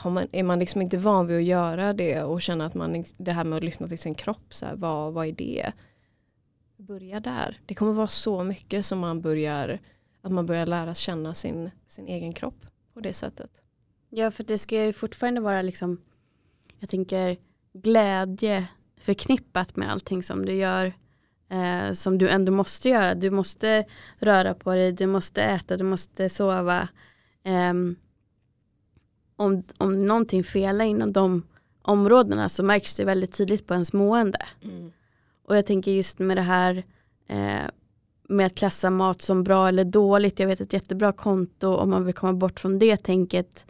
man, är man liksom inte van vid att göra det och känna att man, det här med att lyssna till sin kropp, så här, vad, vad är det? Börja där. Det kommer vara så mycket som man börjar att man börjar lära känna sin, sin egen kropp på det sättet. Ja, för det ska ju fortfarande vara liksom, jag tänker glädje förknippat med allting som du gör. Eh, som du ändå måste göra. Du måste röra på dig, du måste äta, du måste sova. Eh, om, om någonting felar inom de områdena så märks det väldigt tydligt på ens mående. Mm. Och jag tänker just med det här eh, med att klassa mat som bra eller dåligt. Jag vet ett jättebra konto om man vill komma bort från det tänket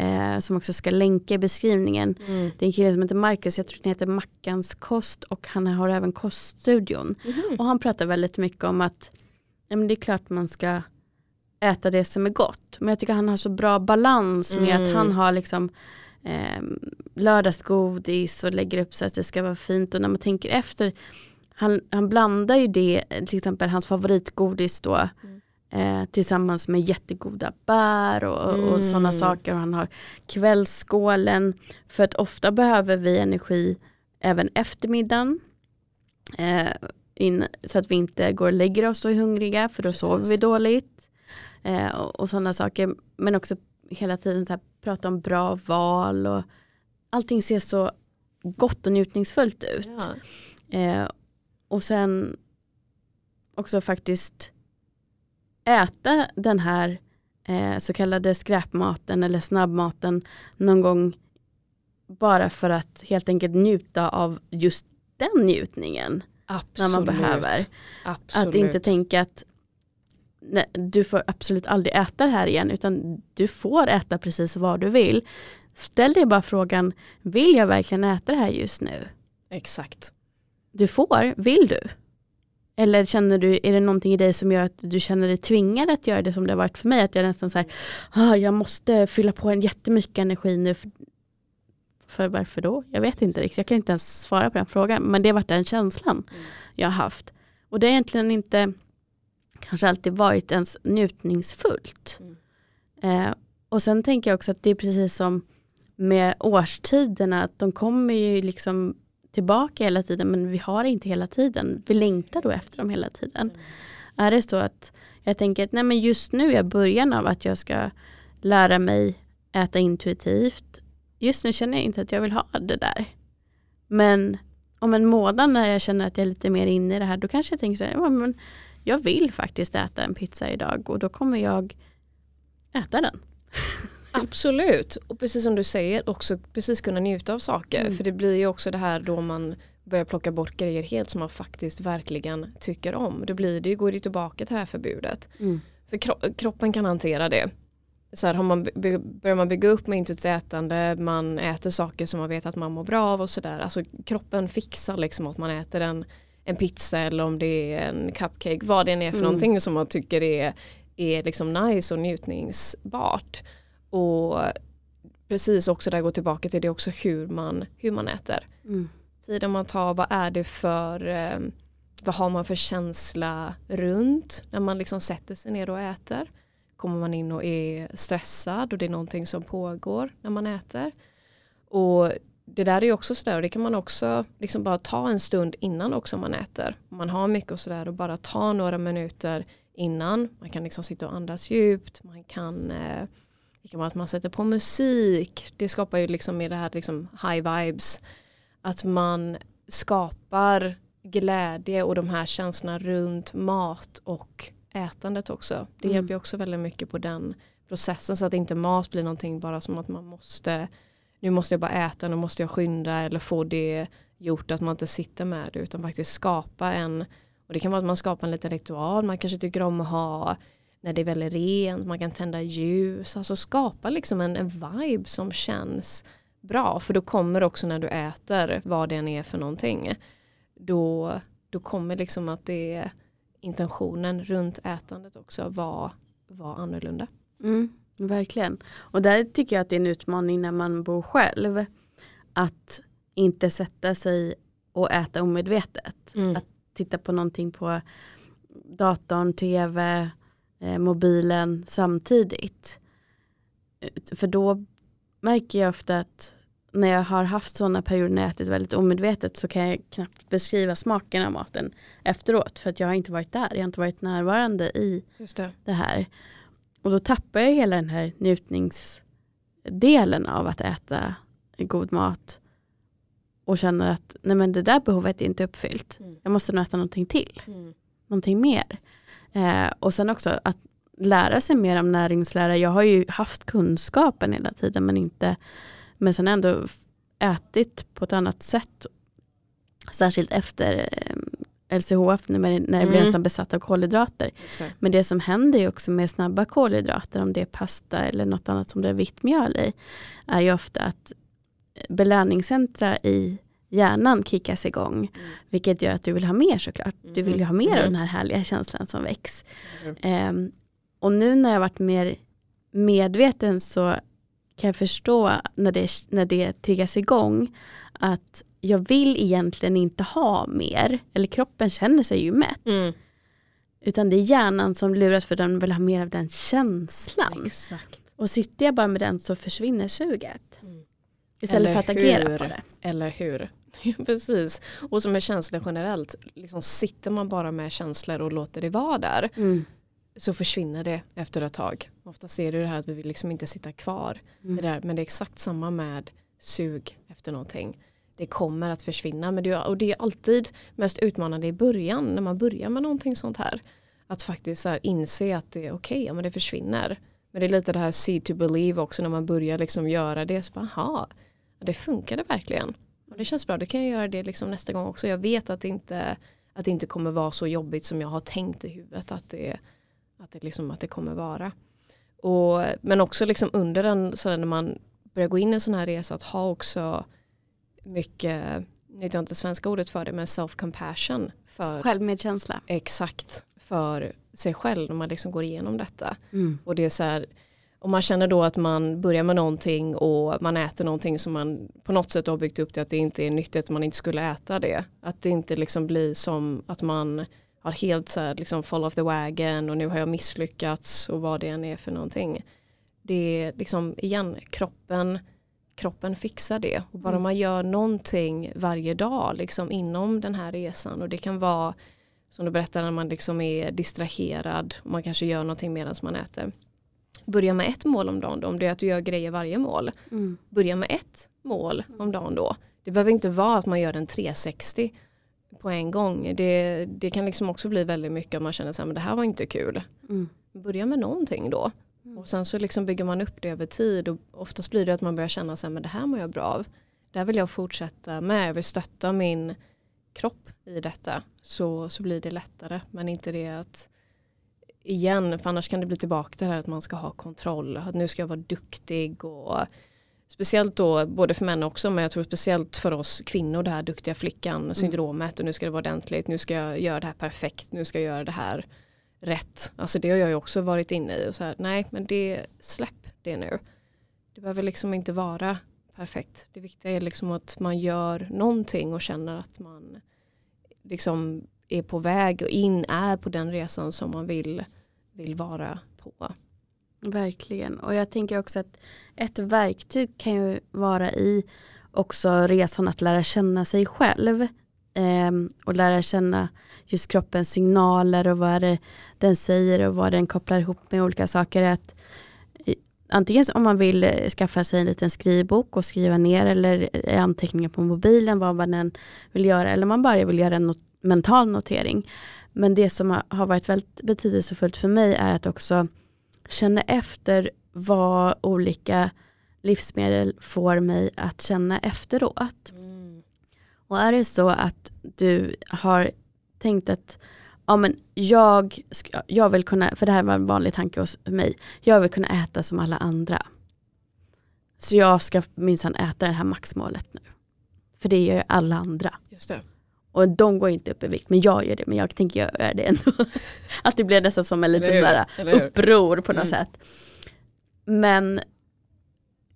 eh, som också ska länka i beskrivningen. Mm. Det är en kille som heter Marcus, jag tror den heter Mackans kost och han har även koststudion. Mm. Och han pratar väldigt mycket om att ja, men det är klart man ska äta det som är gott. Men jag tycker han har så bra balans med mm. att han har liksom eh, lördagsgodis och lägger upp så att det ska vara fint och när man tänker efter han, han blandar ju det, till exempel hans favoritgodis då mm. Eh, tillsammans med jättegoda bär och, mm. och sådana saker. Och han har kvällsskålen för att ofta behöver vi energi även eftermiddagen. Eh, in, så att vi inte går och lägger oss och är hungriga för då Precis. sover vi dåligt. Eh, och, och sådana saker. Men också hela tiden så här, prata om bra val och allting ser så gott och njutningsfullt ut. Ja. Eh, och sen också faktiskt äta den här eh, så kallade skräpmaten eller snabbmaten någon gång bara för att helt enkelt njuta av just den njutningen. Absolut. När man behöver. Absolut. Att inte tänka att nej, du får absolut aldrig äta det här igen utan du får äta precis vad du vill. Ställ dig bara frågan, vill jag verkligen äta det här just nu? Exakt. Du får, vill du? Eller känner du, är det någonting i dig som gör att du känner dig tvingad att göra det som det har varit för mig? Att jag nästan så här, ah, jag måste fylla på en jättemycket energi nu. För, för varför då? Jag vet inte riktigt. Jag kan inte ens svara på den frågan. Men det har varit den känslan mm. jag har haft. Och det har egentligen inte kanske alltid varit ens njutningsfullt. Mm. Eh, och sen tänker jag också att det är precis som med årstiderna, att de kommer ju liksom tillbaka hela tiden men vi har inte hela tiden. Vi längtar då efter dem hela tiden. Mm. Är det så att jag tänker att nej men just nu är början av att jag ska lära mig äta intuitivt. Just nu känner jag inte att jag vill ha det där. Men om en månad när jag känner att jag är lite mer inne i det här då kanske jag tänker så här, ja, men jag vill faktiskt äta en pizza idag och då kommer jag äta den. Absolut, och precis som du säger också precis kunna njuta av saker. Mm. För det blir ju också det här då man börjar plocka bort grejer helt som man faktiskt verkligen tycker om. Då blir det, går det tillbaka till det här förbudet. Mm. För kro kroppen kan hantera det. Så här, har man, börjar man bygga upp med intuitivt ätande, man äter saker som man vet att man mår bra av och sådär. Alltså kroppen fixar liksom att man äter en, en pizza eller om det är en cupcake, vad det än är för mm. någonting som man tycker är, är liksom nice och njutningsbart. Och precis också där gå tillbaka till det också hur man, hur man äter. Mm. Tiden man tar, vad är det för eh, vad har man för känsla runt när man liksom sätter sig ner och äter? Kommer man in och är stressad och det är någonting som pågår när man äter? Och det där är också sådär och det kan man också liksom bara ta en stund innan också man äter. Man har mycket och sådär och bara ta några minuter innan. Man kan liksom sitta och andas djupt. Man kan eh, det kan vara att man sätter på musik. Det skapar ju liksom med det här liksom high vibes. Att man skapar glädje och de här känslorna runt mat och ätandet också. Det mm. hjälper också väldigt mycket på den processen så att inte mat blir någonting bara som att man måste nu måste jag bara äta, nu måste jag skynda eller få det gjort att man inte sitter med det utan faktiskt skapa en och det kan vara att man skapar en liten ritual, man kanske tycker om att ha när det är väldigt rent, man kan tända ljus, alltså skapa liksom en, en vibe som känns bra för då kommer också när du äter vad det än är för någonting då, då kommer liksom att det intentionen runt ätandet också var, var annorlunda. Mm, verkligen. Och där tycker jag att det är en utmaning när man bor själv. Att inte sätta sig och äta omedvetet. Mm. Att titta på någonting på datorn, tv, mobilen samtidigt. För då märker jag ofta att när jag har haft sådana perioder när jag ätit väldigt omedvetet så kan jag knappt beskriva smaken av maten efteråt för att jag har inte varit där, jag har inte varit närvarande i det. det. här. Och då tappar jag hela den här njutningsdelen av att äta god mat och känner att nej men det där behovet är inte uppfyllt. Mm. Jag måste nog äta någonting till. Mm. Någonting mer. Eh, och sen också att lära sig mer om näringslära. Jag har ju haft kunskapen hela tiden men inte men sen ändå ätit på ett annat sätt. Särskilt efter eh, LCHF när, när jag mm. blev nästan besatt av kolhydrater. Det. Men det som händer också med snabba kolhydrater, om det är pasta eller något annat som det är vitt mjöl i, är ju ofta att belöningscentra i hjärnan kickas igång. Mm. Vilket gör att du vill ha mer såklart. Du vill ju ha mer mm. av den här härliga känslan som väcks. Mm. Um, och nu när jag varit mer medveten så kan jag förstå när det, när det triggas igång att jag vill egentligen inte ha mer. Eller kroppen känner sig ju mätt. Mm. Utan det är hjärnan som luras för den vill ha mer av den känslan. Exakt. Och sitter jag bara med den så försvinner suget. Mm. Istället Eller för att agera på det. Eller hur. Precis. Och som med känslor generellt, liksom sitter man bara med känslor och låter det vara där mm. så försvinner det efter ett tag. Ofta ser du det här att vi vill liksom inte sitta kvar. Mm. Det där, men det är exakt samma med sug efter någonting. Det kommer att försvinna men det, och det är alltid mest utmanande i början när man börjar med någonting sånt här. Att faktiskt så inse att det är okej, okay, men det försvinner. Men det är lite det här see to believe också när man börjar liksom göra det. Så bara, aha, det funkade verkligen det känns bra, då kan jag göra det liksom nästa gång också. Jag vet att det, inte, att det inte kommer vara så jobbigt som jag har tänkt i huvudet att det, att det, liksom, att det kommer vara. Och, men också liksom under den, så när man börjar gå in i en sån här resa att ha också mycket nu vet jag inte svenska ordet för det, men self-compassion. För, Självmedkänsla. exakt, för sig själv när man liksom går igenom detta. Mm. Och det är så här, om man känner då att man börjar med någonting och man äter någonting som man på något sätt har byggt upp det att det inte är nyttigt, att man inte skulle äta det. Att det inte liksom blir som att man har helt så här liksom fall off the wagon och nu har jag misslyckats och vad det än är för någonting. Det är liksom igen kroppen, kroppen fixar det och bara Mm. man gör någonting varje dag liksom inom den här resan och det kan vara som du berättar när man liksom är distraherad och man kanske gör någonting medan man äter. Börja med ett mål om dagen då, om det är att du gör grejer varje mål. Mm. Börja med ett mål om dagen då. Det behöver inte vara att man gör en 360 på en gång. Det, det kan liksom också bli väldigt mycket om man känner att det här var inte kul. Mm. Börja med någonting då. Mm. Och sen så liksom bygger man upp det över tid och oftast blir det att man börjar känna att det här mår jag bra av. Det här vill jag fortsätta med. Jag vill stötta min kropp i detta. Så, så blir det lättare. Men inte det att igen, för annars kan det bli tillbaka till det här att man ska ha kontroll. Att nu ska jag vara duktig och speciellt då, både för män också, men jag tror speciellt för oss kvinnor, det här duktiga flickan syndromet och nu ska det vara ordentligt, nu ska jag göra det här perfekt, nu ska jag göra det här rätt. Alltså det har jag ju också varit inne i och så här, nej men det, släpp det nu. Det behöver liksom inte vara perfekt. Det viktiga är liksom att man gör någonting och känner att man liksom är på väg och in, är på den resan som man vill, vill vara på. Verkligen. Och jag tänker också att ett verktyg kan ju vara i också resan att lära känna sig själv. eh, och lära känna just kroppens signaler och vad det den säger och vad den kopplar ihop med olika saker. Att, antingen om man vill eh, skaffa sig en liten skrivbok och skriva ner eller eh, anteckningar på mobilen vad man än vill göra eller man bara vill göra något not- mental notering. Men det som har- varit väldigt betydelsefullt för mig är att också känna efter vad olika livsmedel får mig att känna efteråt. Och är det så att du har tänkt att ja, men jag, ska, jag vill kunna, för det här var en vanlig tanke hos mig, jag vill kunna äta som alla andra. Så jag ska minsann äta det här maxmålet nu. För det gör alla andra. Just det. Och de går inte upp i vikt, men jag gör det, men jag tänker göra det ändå. Att det blir nästan som en liten Eller där uppror på något Mm. sätt. Men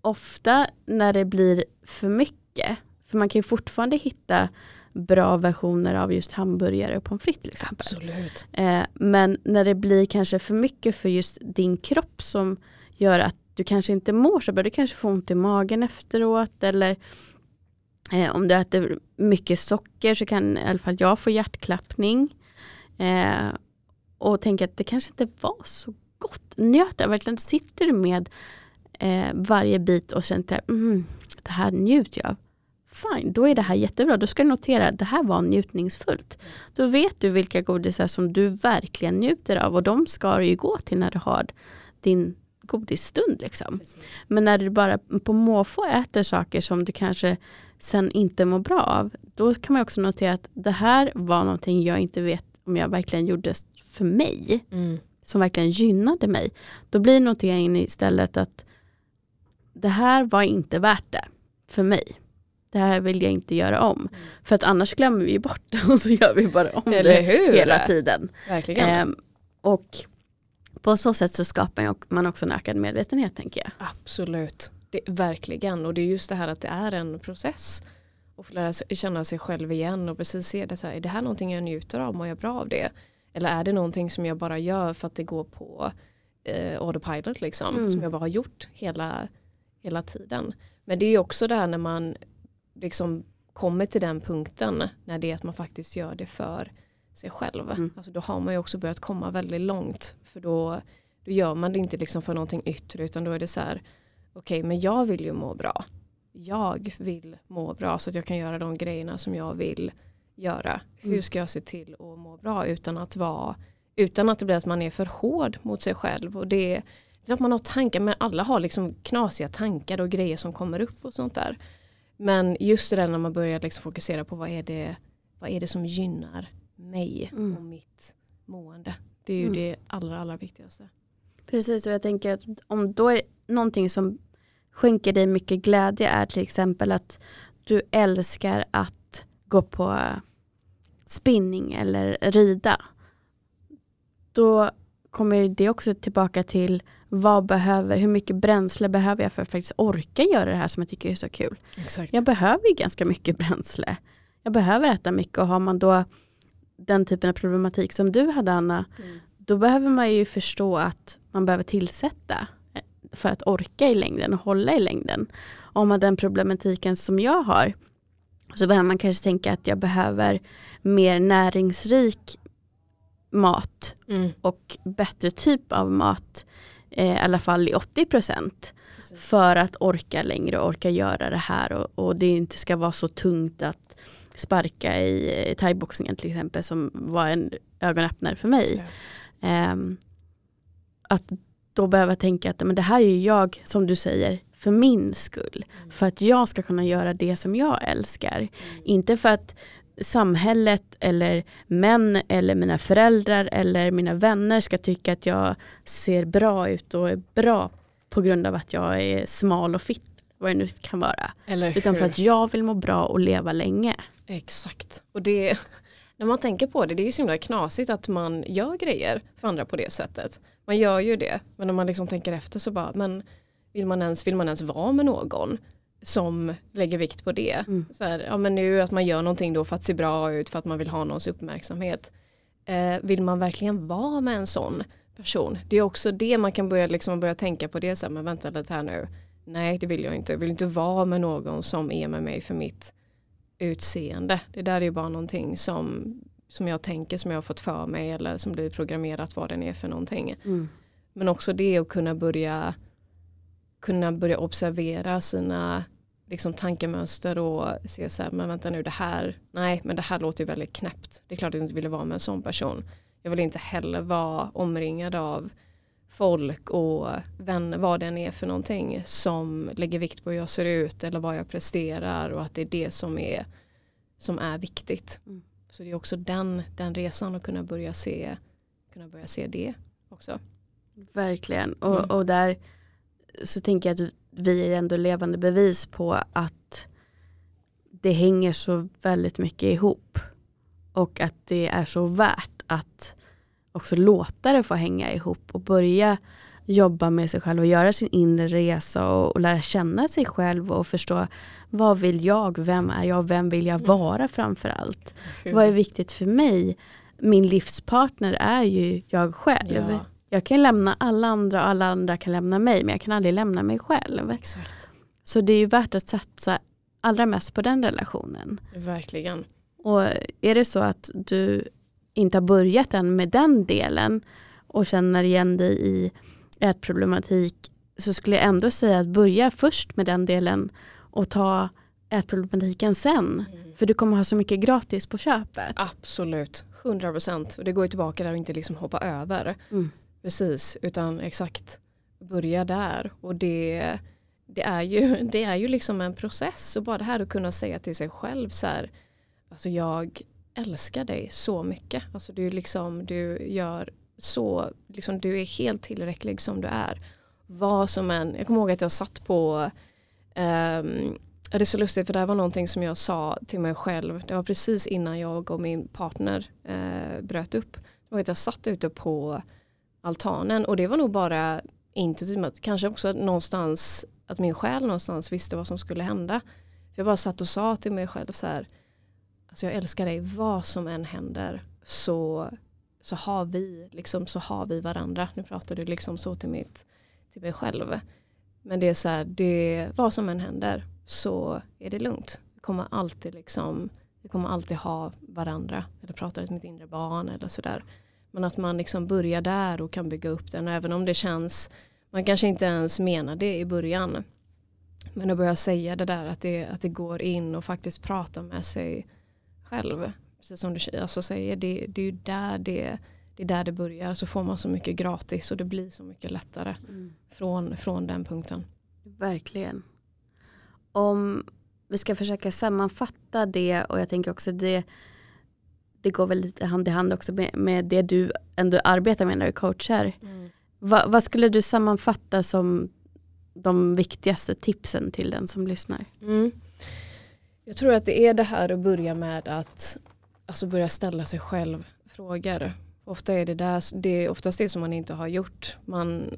ofta när det blir för mycket, för man kan ju fortfarande hitta bra versioner av just hamburgare och pommes frites till exempel. Absolut. Eh, men när det blir kanske för mycket för just din kropp som gör att du kanske inte mår så bra, du kanske får ont i magen efteråt eller eh, om du äter mycket socker så kan i alla fall jag få hjärtklappning. Eh, och tänka att det kanske inte var så gott. Njöt jag verkligen? Sitter du med eh, varje bit och känner att mm, det här njuter jag av. Fine, då är det här jättebra. Då ska du notera att det här var njutningsfullt. Då vet du vilka godisar som du verkligen njuter av och de ska du ju gå till när du har din godisstund. Liksom. Men när du bara på måfå äter saker som du kanske sen inte mår bra av, då kan man också notera att det här var någonting jag inte vet om jag verkligen gjorde för mig, Mm. som verkligen gynnade mig. Då blir noteringen istället att det här var inte värt det för mig. Det här vill jag inte göra om. För att annars glömmer vi bort det och så gör vi bara om Eller det hur? hela tiden. Verkligen. Ehm, och på så sätt så skapar man också en ökad medvetenhet tänker jag. Absolut. Det, verkligen. Och det är just det här att det är en process. Och få lära sig, känna sig själv igen och precis se det så här, är det här någonting jag njuter av, mår jag bra av det? Eller är det någonting som jag bara gör för att det går på eh, autopilot liksom, Mm. som jag bara har gjort hela, hela tiden. Men det är också det här när man liksom kommer till den punkten när det är att man faktiskt gör det för sig själv. Mm. Alltså då har man ju också börjat komma väldigt långt för då, då gör man det inte liksom för någonting yttre utan då är det så här okej men jag vill ju må bra. Jag vill må bra så att jag kan göra de grejerna som jag vill göra. Hur Mm. ska jag se till att må bra utan att vara utan att det blir att man är för hård mot sig själv och det det är att man har tankar men alla har liksom knasiga tankar och grejer som kommer upp och sånt där. Men just det där när man börjar liksom fokusera på vad är det, vad är det som gynnar mig Mm. och mitt mående. Det är ju Mm. det allra allra viktigaste. Precis och jag tänker att om då är någonting som skänker dig mycket glädje är till exempel att du älskar att gå på spinning eller rida. Då kommer det också tillbaka till vad behöver, hur mycket bränsle behöver jag för att faktiskt orka göra det här som jag tycker är så kul. Exakt. Jag behöver ju ganska mycket bränsle. Jag behöver äta mycket och har man då den typen av problematik som du hade Anna, Mm. Då behöver man ju förstå att man behöver tillsätta eh, för att orka i längden och hålla i längden. Om man den problematiken som jag har så behöver man kanske tänka att jag behöver mer näringsrik mat Mm. och bättre typ av mat eh, i alla fall i 80 procent för att orka längre och orka göra det här och, och det inte ska vara så tungt att sparka i eh, thaiboxningen till exempel som var en ögonöppnare för mig. Ehm, att då behöva tänka att men det här är ju jag, som du säger, för min skull. Mm. För att jag ska kunna göra det som jag älskar. Mm. Inte för att samhället eller män eller mina föräldrar eller mina vänner ska tycka att jag ser bra ut och är bra på grund av att jag är smal och fit. Vad det nu kan vara. Utan för att jag vill må bra och leva länge. Exakt. Och det, när man tänker på det, det är ju så himla knasigt att man gör grejer för andra på det sättet. Man gör ju det, men när man liksom tänker efter så bara, men vill man ens, vill man ens vara med någon som lägger vikt på det? Mm. Så här, ja men nu att man gör någonting då för att se bra ut, för att man vill ha någons uppmärksamhet. Eh, vill man verkligen vara med en sån person? Det är också det man kan börja, liksom, börja tänka på det, så här, men vänta lite här nu. Nej det vill jag inte, jag vill inte vara med någon som är med mig för mitt utseende. Det där är ju bara någonting som, som jag tänker som jag har fått för mig eller som blir programmerat vad den är för någonting. Men också det att kunna börja kunna börja observera sina liksom, tankemönster och se så här, men vänta nu det här, nej men det här låter ju väldigt knäppt. Det är klart att jag inte ville vara med en sån person. Jag vill inte heller vara omringad av folk och vänner, vad den är för någonting som lägger vikt på hur jag ser ut eller vad jag presterar och att det är det som är, som är viktigt. Mm. Så det är också den, den resan att kunna börja se, kunna börja se det också. Verkligen. Och, Mm. och där så tänker jag att vi är ändå levande bevis på att det hänger så väldigt mycket ihop. Och att det är så värt att också låta det få hänga ihop och börja jobba med sig själv och göra sin inre resa och, och lära känna sig själv och förstå vad vill jag, vem är jag, vem vill jag vara framför allt. Vad är viktigt för mig? Min livspartner är ju jag själv. Ja, Jag kan lämna alla andra och alla andra kan lämna mig men jag kan aldrig lämna mig själv. exakt. Så det är ju värt att satsa allra mest på den relationen. Verkligen. Och är det så att du inte har börjat än med den delen och känner igen dig i ätproblematik så skulle jag ändå säga att börja först med den delen och ta ätproblematiken sen. För du kommer ha så mycket gratis på köpet. Absolut, 100 procent. Och det går ju tillbaka där och inte liksom hoppa över. Mm. Precis, utan exakt börja där. Och det, det, är ju, det är ju liksom en process. Och bara det här att kunna säga till sig själv så här, alltså jag älskar dig så mycket. Alltså du liksom, du gör så, liksom du är helt tillräcklig som du är. Vad som än, jag kommer ihåg att jag satt på um, det är så lustigt för det här var någonting som jag sa till mig själv. Det var precis innan jag och min partner eh, bröt upp. Och att jag satt ute på altanen och det var nog bara intuitivt, kanske också någonstans att min själ någonstans visste vad som skulle hända. För jag bara satt och sa till mig själv så här, alltså jag älskar dig, vad som än händer så, så, har vi, liksom, så har vi varandra. Nu pratar du liksom så till, mitt, till mig själv. Men det är så här, det, vad som än händer så är det lugnt. Vi kommer alltid liksom, vi kommer alltid ha varandra. Eller prata till mitt inre barn eller sådär. Men att man liksom börjar där och kan bygga upp den. Även om det känns, man kanske inte ens menar det i början. Men att börja säga det där att det, att det går in och faktiskt prata med sig själv. Precis som du alltså säger, det, det är där det, det är där det börjar. Så får man så mycket gratis och det blir så mycket lättare från, från den punkten. Verkligen. Om vi ska försöka sammanfatta det och jag tänker också det det går väl lite hand i hand också med, med det du ändå arbetar med när du coachar. Va, vad skulle du sammanfatta som de viktigaste tipsen till den som lyssnar? Mm. Jag tror att det är det här att börja med att alltså börja ställa sig själv frågor. Ofta är det, där, det är oftast det som man inte har gjort. Man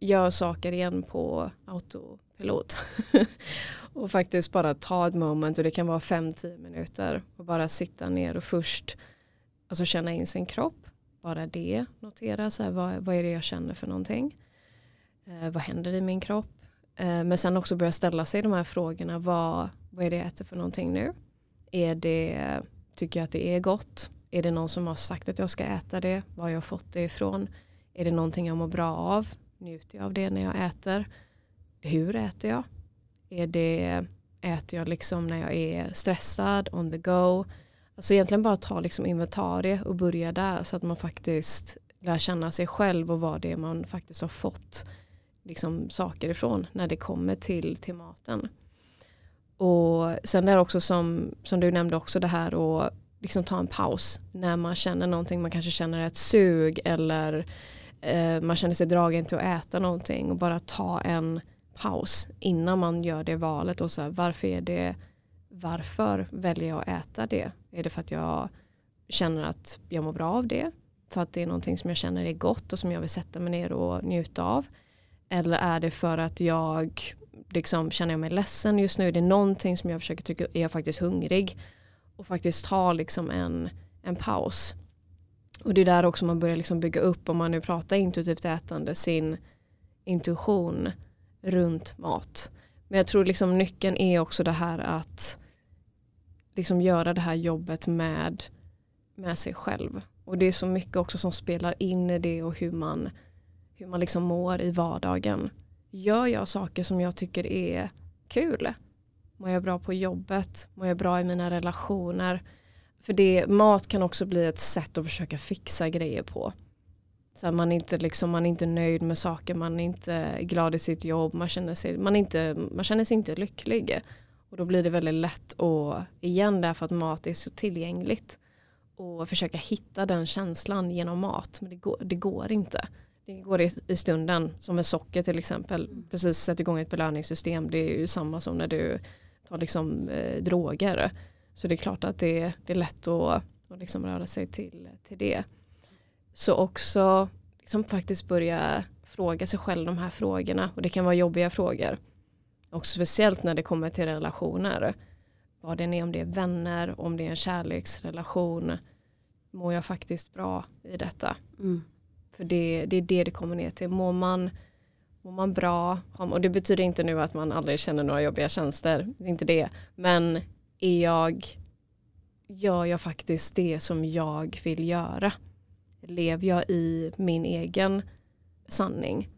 gör saker igen på autopilot. och faktiskt bara ta ett moment och det kan vara 5-10 minuter och bara sitta ner och först alltså känna in sin kropp. Bara det, notera så här, vad, vad är det jag känner för någonting. Eh, vad händer i min kropp? Eh, men sen också börja ställa sig de här frågorna. Vad, vad är det jag äter för någonting nu? Är det, tycker jag att det är gott? Är det någon som har sagt att jag ska äta det? Var har jag fått det ifrån? Är det någonting jag mår bra av? Njuter jag av det när jag äter? Hur äter jag? Är det, äter jag liksom när jag är stressad, on the go? Alltså egentligen bara ta liksom inventarie och börja där så att man faktiskt lär känna sig själv och vad det är man faktiskt har fått liksom saker ifrån när det kommer till, till maten. Och sen där också som, som du nämnde också det här att liksom ta en paus när man känner någonting, man kanske känner ett sug eller eh, man känner sig dragen till att äta någonting och bara ta en paus innan man gör det valet och så här, varför är det varför väljer jag att äta det? Är det för att jag känner att jag mår bra av det? För att det är någonting som jag känner är gott och som jag vill sätta mig ner och njuta av? Eller är det för att jag liksom känner jag mig ledsen just nu? Är det någonting som jag försöker tycka, är jag faktiskt hungrig? Och faktiskt ta liksom en, en paus. Och det är där också man börjar liksom bygga upp, om man nu pratar intuitivt ätande, sin intuition runt mat. Men jag tror liksom nyckeln är också det här att liksom göra det här jobbet med, med sig själv. Och det är så mycket också som spelar in i det och hur man, hur man liksom mår i vardagen. Gör jag saker som jag tycker är kul? Mår jag bra på jobbet? Mår jag bra i mina relationer? För det, mat kan också bli ett sätt att försöka fixa grejer på. Så att man, inte liksom, man är inte nöjd med saker, man är inte glad i sitt jobb, man känner sig, man inte, man känner sig inte lycklig. Och då blir det väldigt lätt att, igen därför att mat är så tillgängligt, och försöka hitta den känslan genom mat. Men det går, det går inte. Det går i, i stunden, som med socker till exempel. Precis sätta igång ett belöningssystem. Det är ju samma som när du tar liksom, eh, droger. Så det är klart att det, det är lätt att, att liksom röra sig till, till det. Så också liksom faktiskt börja fråga sig själv de här frågorna. Och det kan vara jobbiga frågor. Och speciellt när det kommer till relationer. Vad det är, om det är vänner, om det är en kärleksrelation. Mår jag faktiskt bra i detta? Mm. För det, det är det det kommer ner till. Mår man, mår man bra? Och det betyder inte nu att man aldrig känner några jobbiga tjänster. Det är inte det. Men är jag, gör jag faktiskt det som jag vill göra? Lever jag i min egen sanning?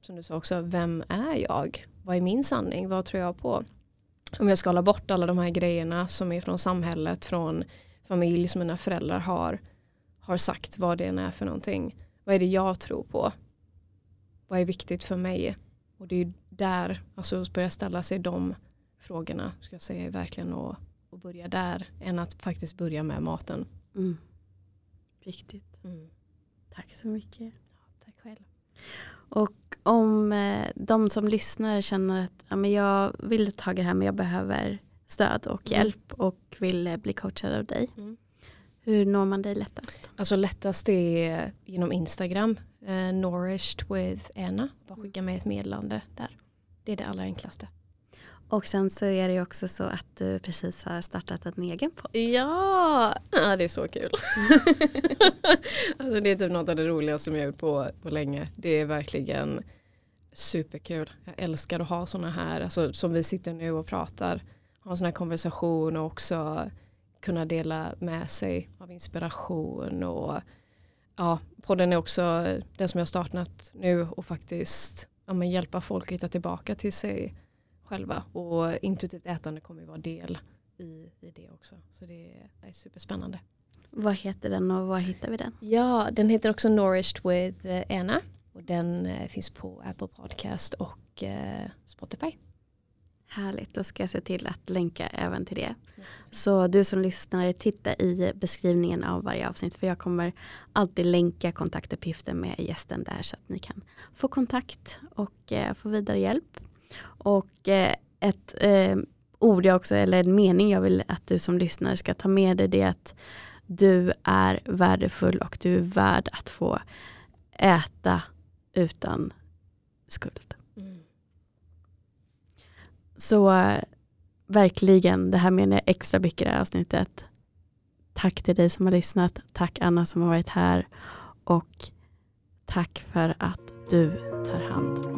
Som du sa också, vem är jag? Vad är min sanning? Vad tror jag på? Om jag skalar bort alla de här grejerna som är från samhället, från familj som mina föräldrar har, har sagt vad det än är för någonting. Vad är det jag tror på? Vad är viktigt för mig? Och det är där, alltså att börja ställa sig de frågorna, ska jag säga, verkligen att, att börja där, än att faktiskt börja med maten. Mm. Viktigt. Mm. Tack så mycket. Ja, tack själv. Och om eh, de som lyssnar känner att ja, men jag vill ta det här men jag behöver stöd och mm. hjälp och vill eh, bli coachad av dig. Mm. Hur når man dig lättast? Alltså lättast är genom Instagram, eh, nourished with Anna. Bara skicka med ett meddelande där. Det är det allra enklaste. Och sen så är det ju också så att du precis har startat en egen podd. Ja, ja det är så kul. alltså det är typ något av det roligaste som jag gjort på, på länge. Det är verkligen superkul. Jag älskar att ha sådana här, alltså, som vi sitter nu och pratar, ha sådana här konversationer och också kunna dela med sig av inspiration och ja, podden är också den som jag startat nu och faktiskt ja, men hjälpa folk att hitta tillbaka till sig själva och intuitivt ätande kommer ju vara del i, i det också. Så det är superspännande. Vad heter den och var hittar vi den? Ja, den heter också Nourished with eh, Anna och den eh, finns på Apple Podcast och eh, Spotify. Härligt, då ska jag se till att länka även till det. Så du som lyssnar, titta i beskrivningen av varje avsnitt för jag kommer alltid länka kontaktuppgifter med gästen där så att ni kan få kontakt och få vidare hjälp. Och ett ord jag också, eller en mening jag vill att du som lyssnare ska ta med dig det är att du är värdefull och du är värd att få äta utan skuld. Så verkligen, det här menar jag extra mycket i det här avsnittet. Tack till dig som har lyssnat. Tack Anna som har varit här. Och tack för att du tar hand